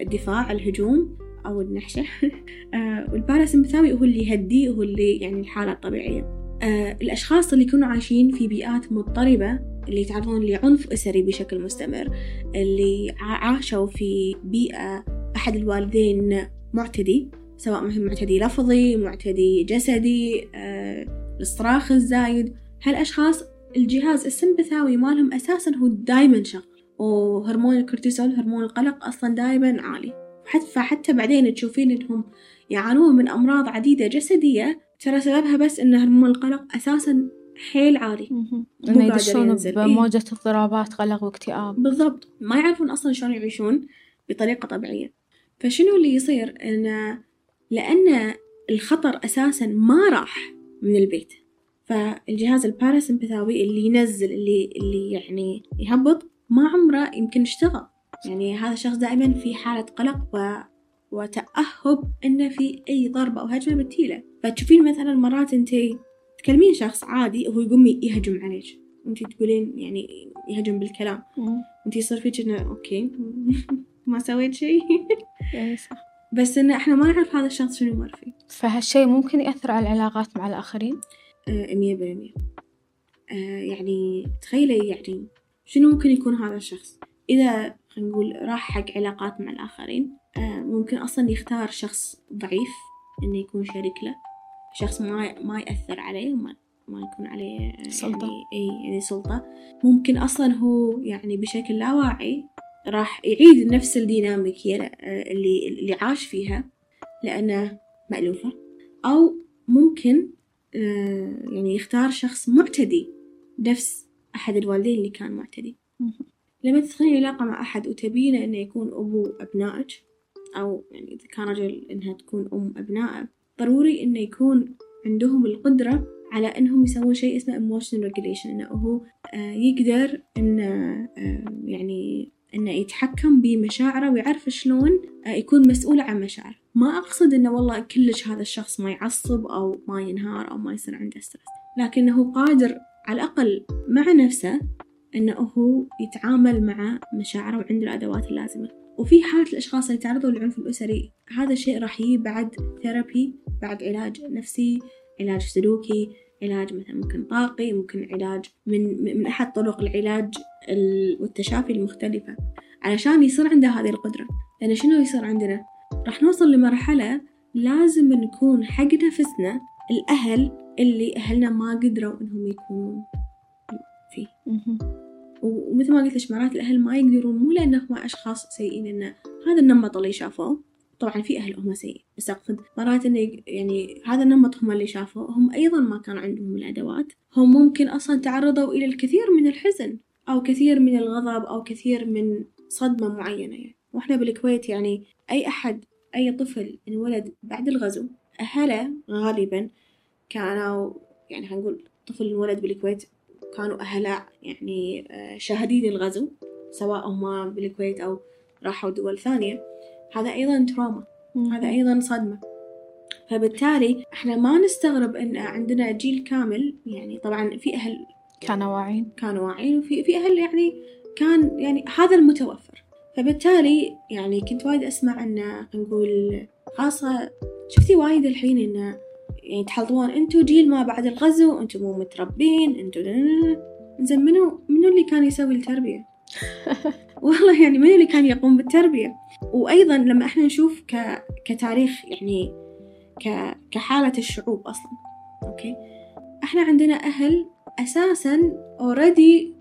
الدفاع الهجوم أو النحشة. آه، والباراسمبثاوي هو اللي يهدي هو اللي يعني الحالة الطبيعية. آه، الأشخاص اللي يكونوا عايشين في بيئات مضطربة اللي يتعرضون لعنف أسري بشكل مستمر اللي عاشوا في بيئة أحد الوالدين معتدي سواء معتدي لفظي معتدي جسدي آه، الصراخ الزايد. هالأشخاص الجهاز السمبثاوي مالهم أساسا هو دايما شغال. وهرمون الكورتيزول هرمون القلق أصلا دايما عالي. حتى فحتى بعدين تشوفين إنهم يعانون من أمراض عديدة جسدية ترى سببها بس إن هرمون القلق أساسا حيل عالي. إنه يدشون ينزل. إيه. بموجة اضطرابات قلق واكتئاب. بالضبط. ما يعرفون أصلا شلون يعيشون بطريقة طبيعية. فشنو اللي يصير؟ إن لأن الخطر أساسا ما راح من البيت. فالجهاز الباراسمبثاوي اللي ينزل اللي اللي يعني يهبط ما عمره يمكن اشتغل. يعني هذا الشخص دائما في حالة قلق و... وتأهب إنه في أي ضربة أو هجمة بتجيله. فتشوفين مثلا مرات أنت تكلمين شخص عادي وهو يقوم يهجم عليك. وأنت تقولين يعني يهجم بالكلام. أنت يصير فيك إنه okay ما سويت شيء. اي صح. بس انه إحنا ما نعرف هذا الشخص شنو مر فيه. فهالشيء ممكن يأثر على العلاقات مع الآخرين؟ آه، مية بالمية. آه، يعني تخيلي يعني شنو ممكن يكون هذا الشخص؟ إذا خلينا نقول راح حق علاقات مع الآخرين آه، ممكن أصلا يختار شخص ضعيف إنه يكون شريك له. شخص ما ما يأثر عليه وما ما يكون عليه سلطة. يعني إي يعني سلطة. ممكن أصلا هو يعني بشكل لا واعي راح يعيد نفس الديناميكية اللي اللي عاش فيها لأنه مألوفة. أو ممكن آه، يعني يختار شخص معتدي نفس أحد الوالدين اللي كان معتدي. لما تدخلين علاقة مع أحد وتبينه إنه يكون أبو أبنائك أو يعني إذا كان رجل إنها تكون أم أبنائه ضروري إنه يكون عندهم القدرة على إنهم يسوون شيء اسمه emotional regulation إنه هو آه، يقدر إنه آه، يعني إنه يتحكم بمشاعره ويعرف شلون آه، يكون مسؤول عن مشاعره. ما أقصد إنه والله كلش هذا الشخص ما يعصب أو ما ينهار أو ما يصير عنده stress لكنه قادر على الأقل مع نفسه إنه هو يتعامل مع مشاعره وعنده الأدوات اللازمة. وفي حالة الأشخاص اللي تعرضوا للعنف الأسري هذا الشيء راح يجي بعد therapy بعد علاج نفسي علاج سلوكي علاج مثلا ممكن طاقي ممكن علاج من من أحد طرق العلاج ال- والتشافي المختلفة. علشان يصير عنده هذه القدرة. لأن شنو يصير عندنا؟ راح نوصل لمرحلة لازم نكون حق نفسنا الأهل اللي أهلنا ما قدروا إنهم يكونون فيه. ومثل ما قلت لك مرات الأهل ما يقدرون مو لأنهم أشخاص سيئين إنه هذا النمط اللي شافوه طبعا في أهل هم سيئين بس أقصد مرات إنه يعني هذا النمط هم اللي شافوه هم أيضا ما كان عندهم الأدوات. هم ممكن أصلا تعرضوا إلى الكثير من الحزن أو كثير من الغضب أو كثير من صدمة معينة يعني. وإحنا بالكويت يعني أي أحد أي طفل انولد بعد الغزو أهله غالبا كانوا يعني خلينا نقول طفل انولد بالكويت كانوا أهله يعني آه، شاهدين الغزو سواء هم بالكويت أو راحوا دول ثانية. هذا أيضا تروما هذا أيضا صدمة. فبالتالي إحنا ما نستغرب إن عندنا جيل كامل يعني طبعا في أهل كانوا واعين. كانوا واعيين وفي في أهل يعني كان يعني هذا المتوفر. فبالتالي يعني كنت وايد أسمع إن نقول خاصة شفتي وايد الحين انه يعني تحلطون أنتو جيل ما بعد الغزو أنتو مو متربين أنتو زين منو منو اللي كان يسوي التربية؟ والله يعني منو اللي كان يقوم بالتربية؟ وأيضا لما إحنا نشوف ك... كتاريخ يعني ك... كحالة الشعوب أصلا okay؟ إحنا عندنا أهل أساسا already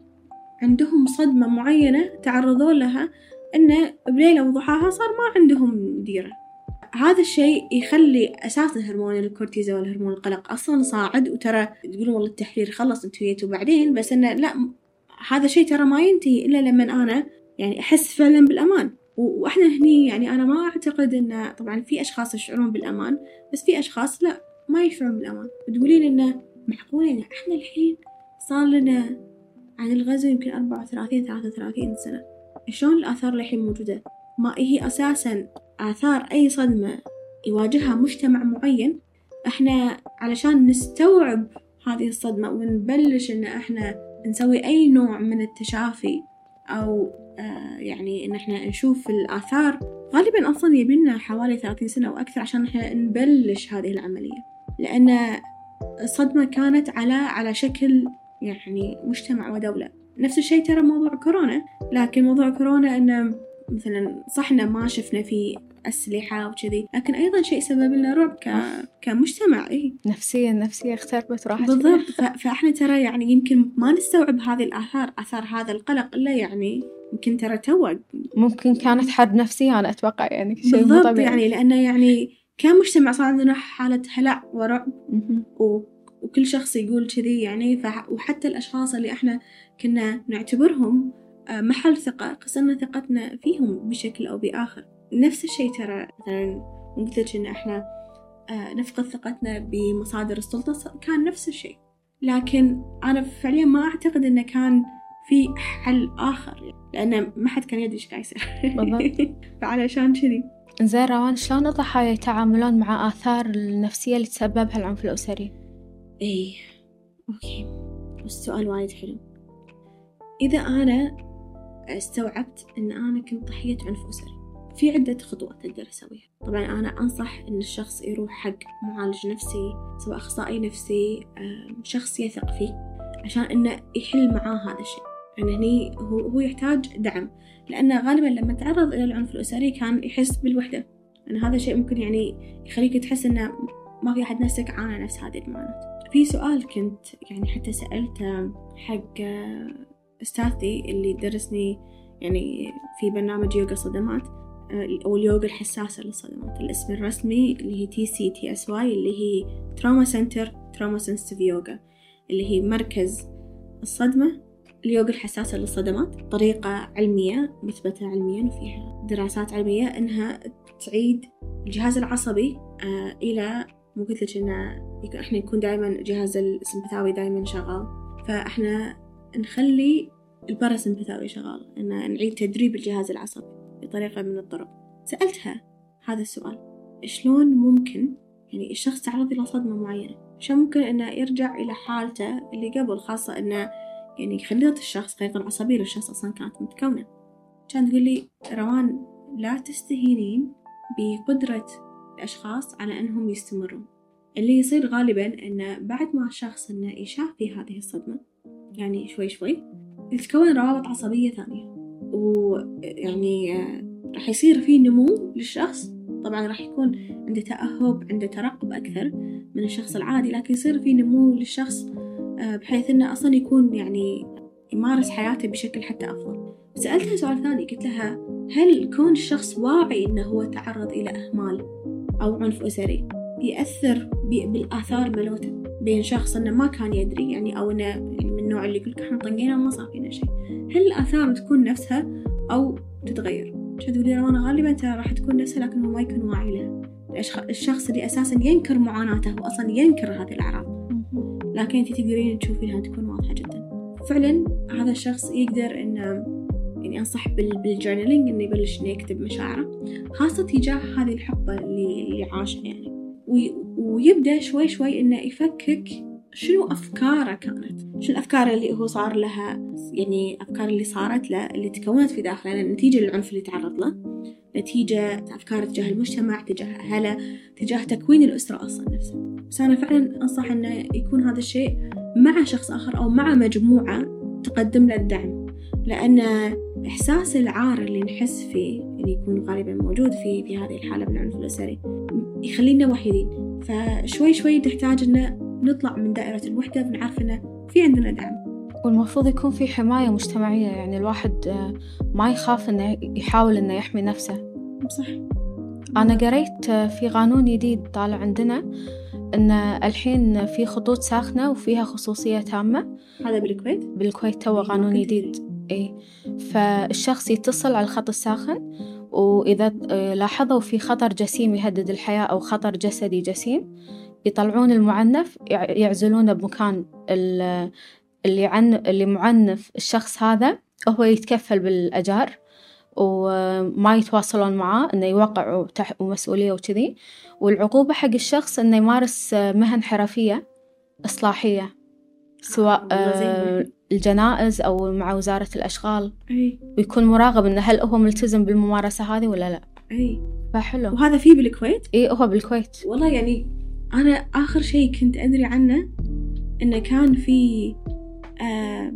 عندهم صدمة معينة تعرضوا لها إنه بليلة وضحاها صار ما عندهم ديرة. هذا الشيء يخلي أساسا هرمون الكورتيزول هرمون القلق أصلا صاعد وترى تقولون والله التحرير خلص أنتوا جيتوا بعدين بس إنه لا هذا الشيء ترى ما ينتهي إلا لما أنا يعني أحس فعلا بالأمان. و- وإحنا هني يعني أنا ما أعتقد إن طبعا في أشخاص يشعرون بالأمان بس في أشخاص لا ما يشعرون بالأمان. وتقولين إنه معقول؟ إن إحنا الحين صار لنا عن الغزو يمكن أربعة وثلاثين ثلاثة وثلاثين سنة. شلون الآثار الحين موجودة؟ ما هي أساسا آثار أي صدمة يواجهها مجتمع معين إحنا علشان نستوعب هذه الصدمة ونبلش إن إحنا نسوي أي نوع من التشافي أو آه يعني إن إحنا نشوف الآثار غالبا أصلا يبينا حوالي ثلاثين سنة أو أكثر عشان إحنا نبلش هذه العملية. لأن الصدمة كانت على على شكل يعني مجتمع ودولة. نفس الشيء ترى موضوع كورونا لكن موضوع كورونا إنه مثلا صح إنه ما شفنا فيه أسلحة وكذي. لكن أيضا شيء سبب لنا رعب ك... كمجتمع إيه. نفسيا نفسيا اختربت راحت بالضبط. ف... فإحنا ترى يعني يمكن ما نستوعب هذه الآثار آثار هذا القلق إلا يعني يمكن ترى توه ممكن كانت حرب نفسية أنا أتوقع يعني شيء بالضبط طبيعي. يعني لأنه يعني كمجتمع صار عندنا حالة هلع ورعب. و... وكل شخص يقول كذي يعني. ف... وحتى الأشخاص اللي إحنا كنا نعتبرهم آه، محل ثقة خسرنا ثقتنا فيهم بشكل أو بآخر. نفس الشيء ترى مثلا لك إن إحنا آه، نفقد ثقتنا بمصادر السلطة كان نفس الشيء. لكن أنا فعليا ما أعتقد إنه كان في حل آخر لأن ما حد كان يدري إيش قاعد يصير. بالضبط. فعلشان كذي. زين روان شلون الضحايا يتعاملون مع آثار النفسية اللي تسببها العنف الأسري؟ إيه أوكي. السؤال وايد حلو. إذا أنا استوعبت إن أنا كنت ضحية عنف أسري في عدة خطوات أقدر أسويها. طبعا أنا أنصح إن الشخص يروح حق معالج نفسي سواء أخصائي نفسي شخص يثق فيه عشان إنه يحل معاه هذا الشيء. يعني هني هو, يحتاج دعم لأنه غالبا لما تعرض إلى العنف الأسري كان يحس بالوحدة. أن هذا الشيء ممكن يعني يخليك تحس إنه ما في أحد نفسك عانى نفس هذه المعاناة. في سؤال كنت يعني حتى سألته حق أستاذتي اللي درسني يعني في برنامج يوغا صدمات. أو اليوغا الحساسة للصدمات الاسم الرسمي اللي هي تي سي تي اس واي اللي هي Trauma Center Trauma Sensitive Yoga اللي هي مركز الصدمة اليوغا الحساسة للصدمات طريقة علمية مثبتة علميا وفيها دراسات علمية إنها تعيد الجهاز العصبي آه إلى مو قلت لك إنه إحنا يكون دائما جهاز السمبثاوي دائما شغال. فإحنا نخلي الباراسمبثاوي شغال. إن نعيد تدريب الجهاز العصبي. بطريقة من الطرق. سألتها هذا السؤال شلون ممكن؟ يعني الشخص تعرض إلى صدمة معينة. شلون ممكن إنه يرجع إلى حالته اللي قبل خاصة إنه يعني خليط الشخص خليط العصبية للشخص أصلا كانت متكونة. كانت تقول لي روان لا تستهينين بقدرة الأشخاص على أنهم يستمرون. اللي يصير غالبا أنه بعد ما الشخص أنه يشاف في هذه الصدمة يعني شوي شوي تتكون روابط عصبية ثانية. ويعني راح يصير في نمو للشخص. طبعا راح يكون عنده تأهب عنده ترقب أكثر من الشخص العادي لكن يصير في نمو للشخص بحيث إنه أصلا يكون يعني يمارس حياته بشكل حتى أفضل. سألتها سؤال ثاني قلت لها هل كون الشخص واعي إنه هو تعرض إلى إهمال أو عنف أسري يأثر بالآثار ملوته؟ بين شخص إنه ما كان يدري يعني أو إنه يعني من النوع اللي يقولك إحنا طنقينا وما صار فينا شيء. هل الآثار تكون نفسها أو تتغير؟ عشان تقولي أنا غالبا ترى راح تكون نفسها لكن هو ما يكون واعي لها الشخص اللي أساسا ينكر معاناته هو أصلا ينكر هذه الأعراض. لكن أنت تقدرين تشوفينها تكون واضحة جدا. فعلا هذا الشخص يقدر إنه يعني أنصح بالجورنالينج إنه يبلش إنه يكتب مشاعره خاصة تجاه هذه الحقبة اللي, اللي عاشها يعني ويبدأ شوي شوي إنه يفكك شنو أفكاره كانت؟ شنو الأفكار اللي هو صار لها يعني الأفكار اللي صارت له اللي تكونت في داخله نتيجة للعنف اللي تعرض له نتيجة أفكار تجاه المجتمع تجاه أهله تجاه تكوين الأسرة أصلا نفسها بس أنا فعلا أنصح أنه يكون هذا الشيء مع شخص آخر أو مع مجموعة تقدم له الدعم. لأن إحساس العار اللي نحس فيه اللي يكون غالبا موجود في في هذه الحالة من العنف الأسري يخلينا وحيدين. فشوي شوي نحتاج إنه نطلع من دائرة الوحدة ونعرف إنه في عندنا دعم. والمفروض يكون في حماية مجتمعية يعني الواحد ما يخاف إنه يحاول إنه يحمي نفسه. صح. أنا قريت في قانون جديد طالع عندنا إن الحين في خطوط ساخنة وفيها خصوصية تامة. هذا بالكويت؟ بالكويت تو قانون جديد. إي. فالشخص يتصل على الخط الساخن وإذا لاحظوا في خطر جسيم يهدد الحياة أو خطر جسدي جسيم. يطلعون المعنف يعزلونه بمكان اللي عن اللي معنف الشخص هذا هو يتكفل بالأجار وما يتواصلون معاه إنه يوقعوا تحت مسؤولية وكذي. والعقوبة حق الشخص إنه يمارس مهن حرفية إصلاحية سواء الجنائز أو مع وزارة الأشغال. أي. ويكون مراقب إنه هل هو ملتزم بالممارسة هذه ولا لا. أي. فحلو. وهذا فيه بالكويت؟ إي هو بالكويت. والله يعني أنا آخر شيء كنت أدري عنه إنه كان في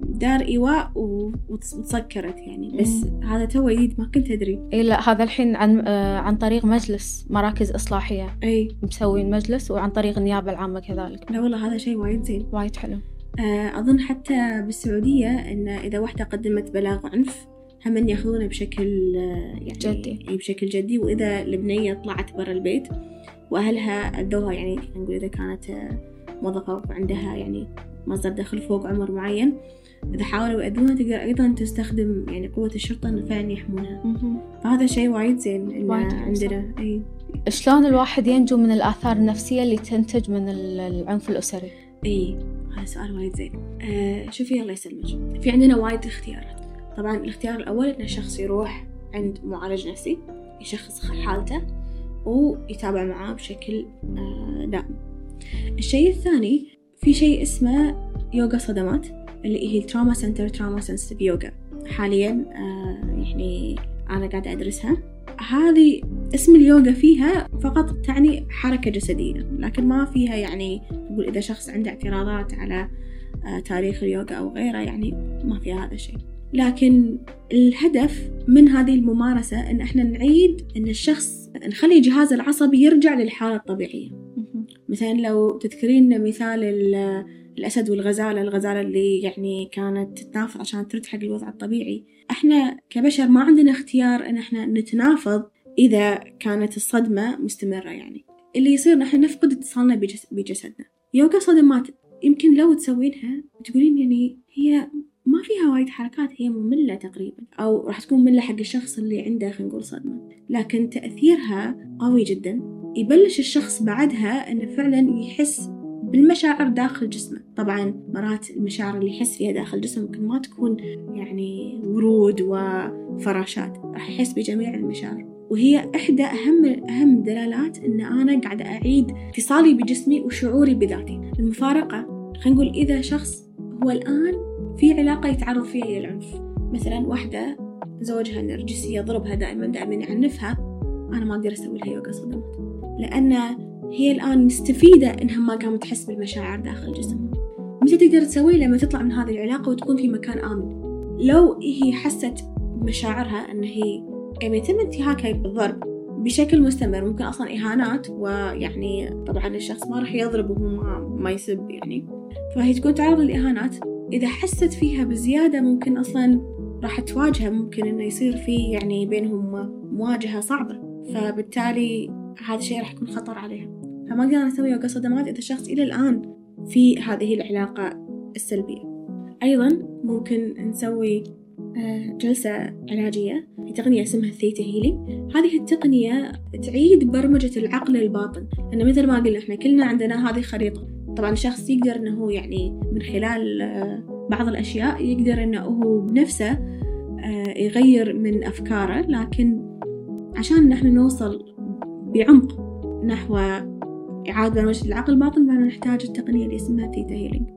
دار إيواء وتسكرت يعني بس مم. هذا تو جديد ما كنت أدري. إي لا هذا الحين عن عن طريق مجلس مراكز إصلاحية. أي. مسوين مجلس وعن طريق النيابة العامة كذلك. لا والله هذا شيء وايد زين. وايد حلو. أظن حتى بالسعودية إن إذا واحدة قدمت بلاغ عنف هم يأخذونه بشكل يعني جدي. بشكل جدي وإذا البنية طلعت برا البيت وأهلها أدوها يعني نقول إذا كانت موظفة وعندها يعني مصدر دخل فوق عمر معين إذا حاولوا يأذونها تقدر أيضا تستخدم يعني قوة الشرطة إنه فعلا يحمونها. فهذا شيء وايد زين إنه عندنا. أي. شلون الواحد ينجو من الآثار النفسية اللي تنتج من العنف الأسري؟ إي هذا سؤال وايد زين. آه شوفي الله يسلمك. في عندنا وايد اختيارات. طبعا الاختيار الأول إن الشخص يروح عند معالج نفسي يشخص حالته. ويتابع معاه بشكل آه دائم. الشيء الثاني في شيء اسمه يوغا صدمات اللي هي التراما سنتر تراما سنسيتيف يوغا حاليا آه يعني أنا قاعدة أدرسها. هذه اسم اليوغا فيها فقط تعني حركة جسدية لكن ما فيها يعني نقول إذا شخص عنده اعتراضات على آه تاريخ اليوغا أو غيره يعني ما فيها هذا الشيء. لكن الهدف من هذه الممارسة إن إحنا نعيد إن الشخص نخلي جهازه العصبي يرجع للحالة الطبيعية. مثلا لو تذكرين مثال الأسد والغزالة الغزالة اللي يعني كانت تتنافض عشان ترد حق الوضع الطبيعي. إحنا كبشر ما عندنا اختيار إن إحنا نتنافض إذا كانت الصدمة مستمرة يعني. اللي يصير نحن نفقد اتصالنا بجسدنا. يوغا صدمات يمكن لو تسوينها تقولين يعني هي ما فيها وايد حركات هي مملة تقريبا أو راح تكون مملة حق الشخص اللي عنده خلينا نقول صدمة. لكن تأثيرها قوي جدا. يبلش الشخص بعدها إنه فعلا يحس بالمشاعر داخل جسمه. طبعا مرات المشاعر اللي يحس فيها داخل جسمه ممكن ما تكون يعني ورود وفراشات راح يحس بجميع المشاعر. وهي إحدى أهم أهم الدلالات إن أنا قاعدة أعيد اتصالي بجسمي وشعوري بذاتي. المفارقة خلينا نقول إذا شخص هو الآن في علاقة يتعرض فيها للعنف مثلا واحدة زوجها نرجسي يضربها دائما دائما يعنفها. أنا ما أقدر أسوي لها يوغا صدمات لأن هي الآن مستفيدة إنها ما قامت تحس بالمشاعر داخل جسمها. متى تقدر تسوي؟ لما تطلع من هذه العلاقة وتكون في مكان آمن. لو هي حست بمشاعرها أن هي يعني يتم انتهاكها بالضرب بشكل مستمر ممكن أصلا إهانات ويعني طبعا الشخص ما راح يضرب وهو ما, ما يسب يعني. فهي تكون تعرض للإهانات. إذا حست فيها بزيادة ممكن أصلا راح تواجهه ممكن إنه يصير في يعني بينهم مواجهة صعبة. فبالتالي هذا الشيء راح يكون خطر عليها فما قدرنا نسوي يوغا صدمات إذا الشخص إلى الآن في هذه العلاقة السلبية. أيضا ممكن نسوي آه، جلسة علاجية في تقنية اسمها الثيتا هيلينج هذه التقنية تعيد برمجة العقل الباطن. لأن مثل ما قلنا إحنا كلنا عندنا هذه خريطة طبعا الشخص يقدر إنه يعني من خلال آه، بعض الأشياء يقدر إنه هو بنفسه آه، يغير من أفكاره لكن عشان نحن نوصل بعمق نحو إعادة برمجة العقل الباطن فإحنا نحتاج التقنية اللي اسمها Theta Healing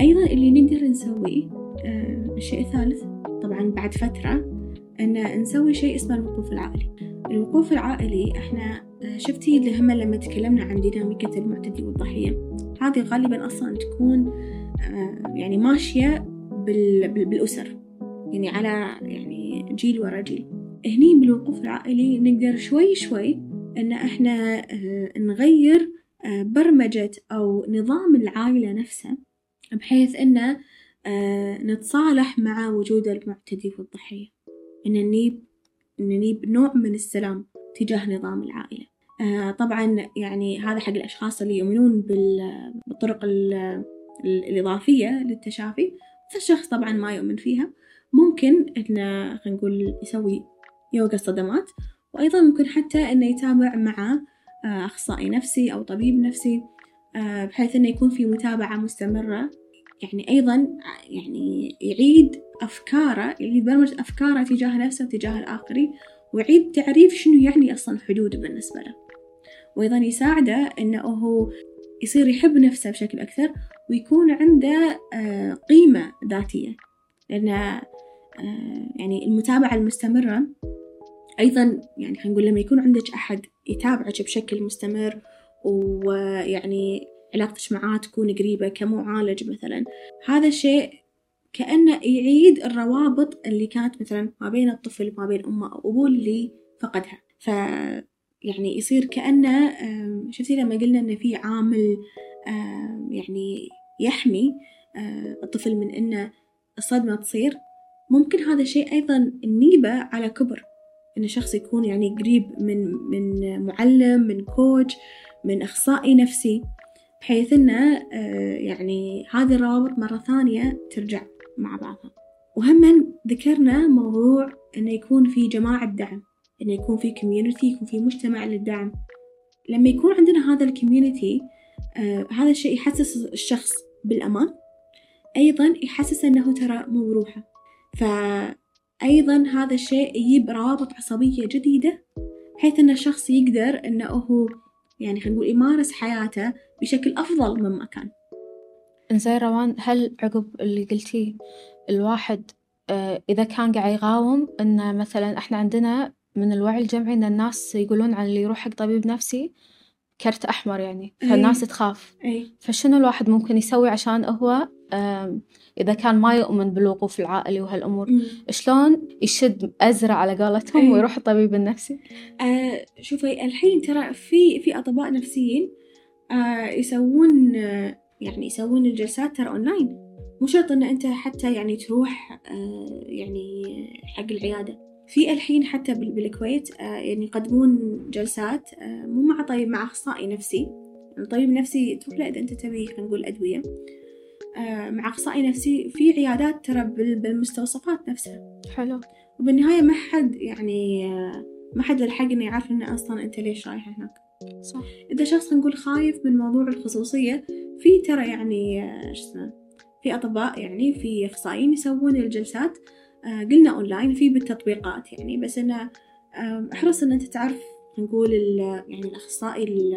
أيضا اللي نقدر نسويه آه، الشيء الثالث طبعا بعد فترة أن نسوي شيء اسمه الوقوف العائلي. الوقوف العائلي إحنا آه، شفتي هم لما تكلمنا عن ديناميكة المعتدي والضحية؟ هذه غالبا أصلا تكون آه، يعني ماشية بالأسر يعني على يعني جيل ورا جيل. هني بالوقوف العائلي نقدر شوي شوي أن إحنا نغير برمجة أو نظام العائلة نفسه بحيث آه نتصالح مع وجود المعتدي والضحية. إن إن نجيب نوع من السلام تجاه نظام العائلة. آه طبعا يعني هذا حق الأشخاص اللي يؤمنون بالطرق الإضافية للتشافي. فالشخص طبعا ما يؤمن فيها. ممكن إنه خلينا نقول يسوي يوغا الصدمات وأيضا ممكن حتى إنه يتابع مع آه، أخصائي نفسي أو طبيب نفسي آه، بحيث إنه يكون في متابعة مستمرة. يعني أيضا يعني يعيد أفكاره يعيد برمجة أفكاره تجاه نفسه وتجاه الآخرين ويعيد تعريف شنو يعني أصلا حدود بالنسبة له. وأيضا يساعده إنه هو يصير يحب نفسه بشكل أكثر ويكون عنده آه، قيمة ذاتية. لأن آه، يعني المتابعة المستمرة أيضا يعني خلينا نقول لما يكون عندك أحد يتابعك بشكل مستمر ويعني علاقتك معاه تكون قريبة كمعالج مثلا هذا الشيء كأنه يعيد الروابط اللي كانت مثلا ما بين الطفل وما بين أمه أو أبوه اللي فقدها. ف يعني يصير كأنه شفتي لما قلنا إن في عامل يعني يحمي الطفل من إنه الصدمة تصير. ممكن هذا الشيء أيضا نجيبه على كبر إن شخص يكون يعني قريب من من معلم من كوتش من أخصائي نفسي بحيث أنه آه، يعني هذه الروابط مرة ثانية ترجع مع بعضها. وهم ذكرنا موضوع أنه يكون في جماعة دعم. أنه يكون في community يكون في مجتمع للدعم. لما يكون عندنا هذا ال community آه هذا الشيء يحسس الشخص بالأمان. أيضا يحسس أنه ترى مو بروحه. فأيضا هذا الشيء يجيب روابط عصبية جديدة بحيث أن الشخص يقدر أنه هو يعني خلينا نقول يمارس حياته بشكل أفضل مما كان. إنزين روان هل عقب اللي قلتيه الواحد آه، إذا كان قاعد يقاوم إن مثلا إحنا عندنا من الوعي الجمعي إن الناس يقولون عن اللي يروح حق طبيب نفسي كرت أحمر يعني فالناس أي. تخاف أي. فشنو الواحد ممكن يسوي عشان هو إذا كان ما يؤمن بالوقوف العائلي وهالأمور م. شلون يشد أزرع على قولتهم ويروح الطبيب النفسي آه شوفي الحين ترى في في أطباء نفسيين آه يسوون آه يعني يسوون الجلسات ترى أونلاين مو شرط إن أنت حتى يعني تروح آه يعني حق العيادة في الحين حتى بالكويت آه يعني يقدمون جلسات آه مو مع طيب مع أخصائي نفسي. طبيب نفسي تروح له إذا أنت تبي خلينا نقول أدوية آه مع أخصائي نفسي في عيادات ترى بالمستوصفات نفسها. حلو. وبالنهاية ما حد يعني ما حد الحق إنه يعرف إنه أصلا أنت ليش رايح هناك. صح. إذا شخص نقول خايف من موضوع الخصوصية في ترى يعني شو اسمه في أطباء يعني في أخصائيين يسوون الجلسات. قلنا أونلاين في بالتطبيقات يعني بس أنا آه أحرص إن أنت تعرف نقول يعني الأخصائي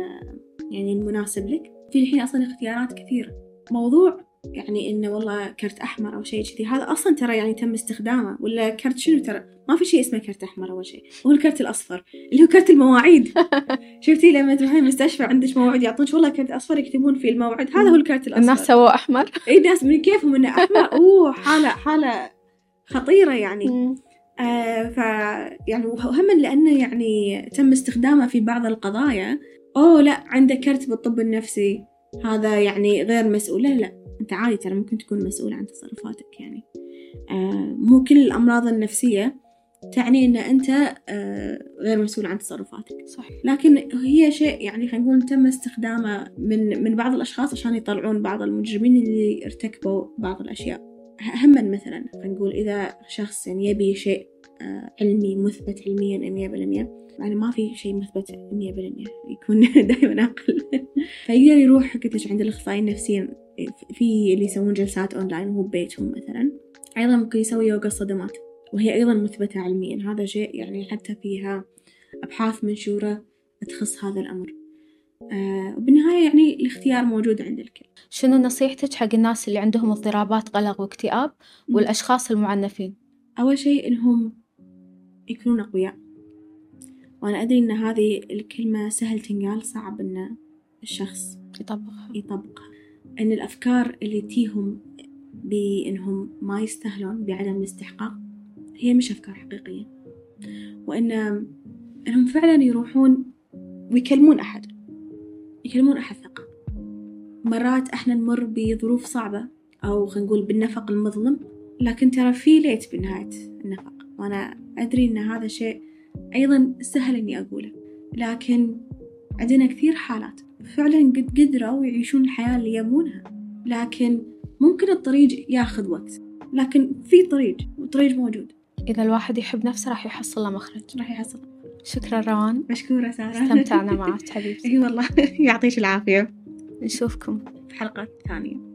يعني المناسب لك. في الحين أصلا اختيارات كثيرة موضوع يعني انه والله كرت أحمر أو شيء كذي هذا أصلا ترى يعني تم استخدامه ولا كرت شنو ترى؟ ما في شيء اسمه كرت أحمر أول شيء. هو الكرت الأصفر اللي هو كرت المواعيد. شفتي لما تروحين المستشفى عندك موعد يعطونك والله كرت أصفر يكتبون فيه الموعد هذا هو الكرت الأصفر. الناس سووا أحمر. اي ناس من كيفهم إنه أحمر؟ أوه حالة حالة خطيرة يعني. آه ف يعني وهم لأنه يعني تم استخدامه في بعض القضايا. أوه لا عنده كرت بالطب النفسي. هذا يعني غير مسؤول. لا لا أنت عادي ترى ممكن تكون مسؤول عن تصرفاتك يعني. آه مو كل الأمراض النفسية تعني أن أنت آه غير مسؤول عن تصرفاتك. صح. لكن هي شيء يعني خلينا نقول تم استخدامه من من بعض الأشخاص عشان يطلعون بعض المجرمين اللي ارتكبوا بعض الأشياء. هما مثلا نقول إذا شخص يعني يبي شيء آه علمي مثبت علميا مية بالمية يعني ما في شيء مثبت مية بالمية يكون دائما أقل. فيقدر يروح قلت لك عند الأخصائيين النفسيين في اللي يسوون جلسات أونلاين وهو ببيتهم مثلا. أيضا ممكن يسوي يوغا الصدمات وهي أيضا مثبتة علميا هذا شيء يعني حتى فيها أبحاث منشورة تخص هذا الأمر. وبالنهاية يعني الاختيار موجود عند الكل. شنو نصيحتك حق الناس اللي عندهم اضطرابات قلق واكتئاب والأشخاص المعنفين؟ أول شيء إنهم يكونون أقوياء. وأنا أدري إن هذه الكلمة سهل تنقال صعب إن الشخص يطبقها. يطبقها. إن الأفكار اللي تيهم بإنهم ما يستاهلون بعدم الاستحقاق هي مش أفكار حقيقية. وإن إنهم فعلا يروحون ويكلمون أحد. يكلمون أحد ثقة مرات إحنا نمر بظروف صعبة أو خلينا نقول بالنفق المظلم لكن ترى في ليت بنهاية النفق. وأنا أدري إن هذا شيء أيضا سهل إني أقوله لكن عندنا كثير حالات فعلا قد قدروا يعيشون الحياة اللي يبونها. لكن ممكن الطريق ياخذ وقت لكن في طريق وطريق موجود. إذا الواحد يحب نفسه راح يحصل له مخرج. راح يحصل. شكرا روان. مشكورة سارة. استمتعنا معك حبيبتي. أي والله. يعطيك العافية. نشوفكم. في حلقة ثانية.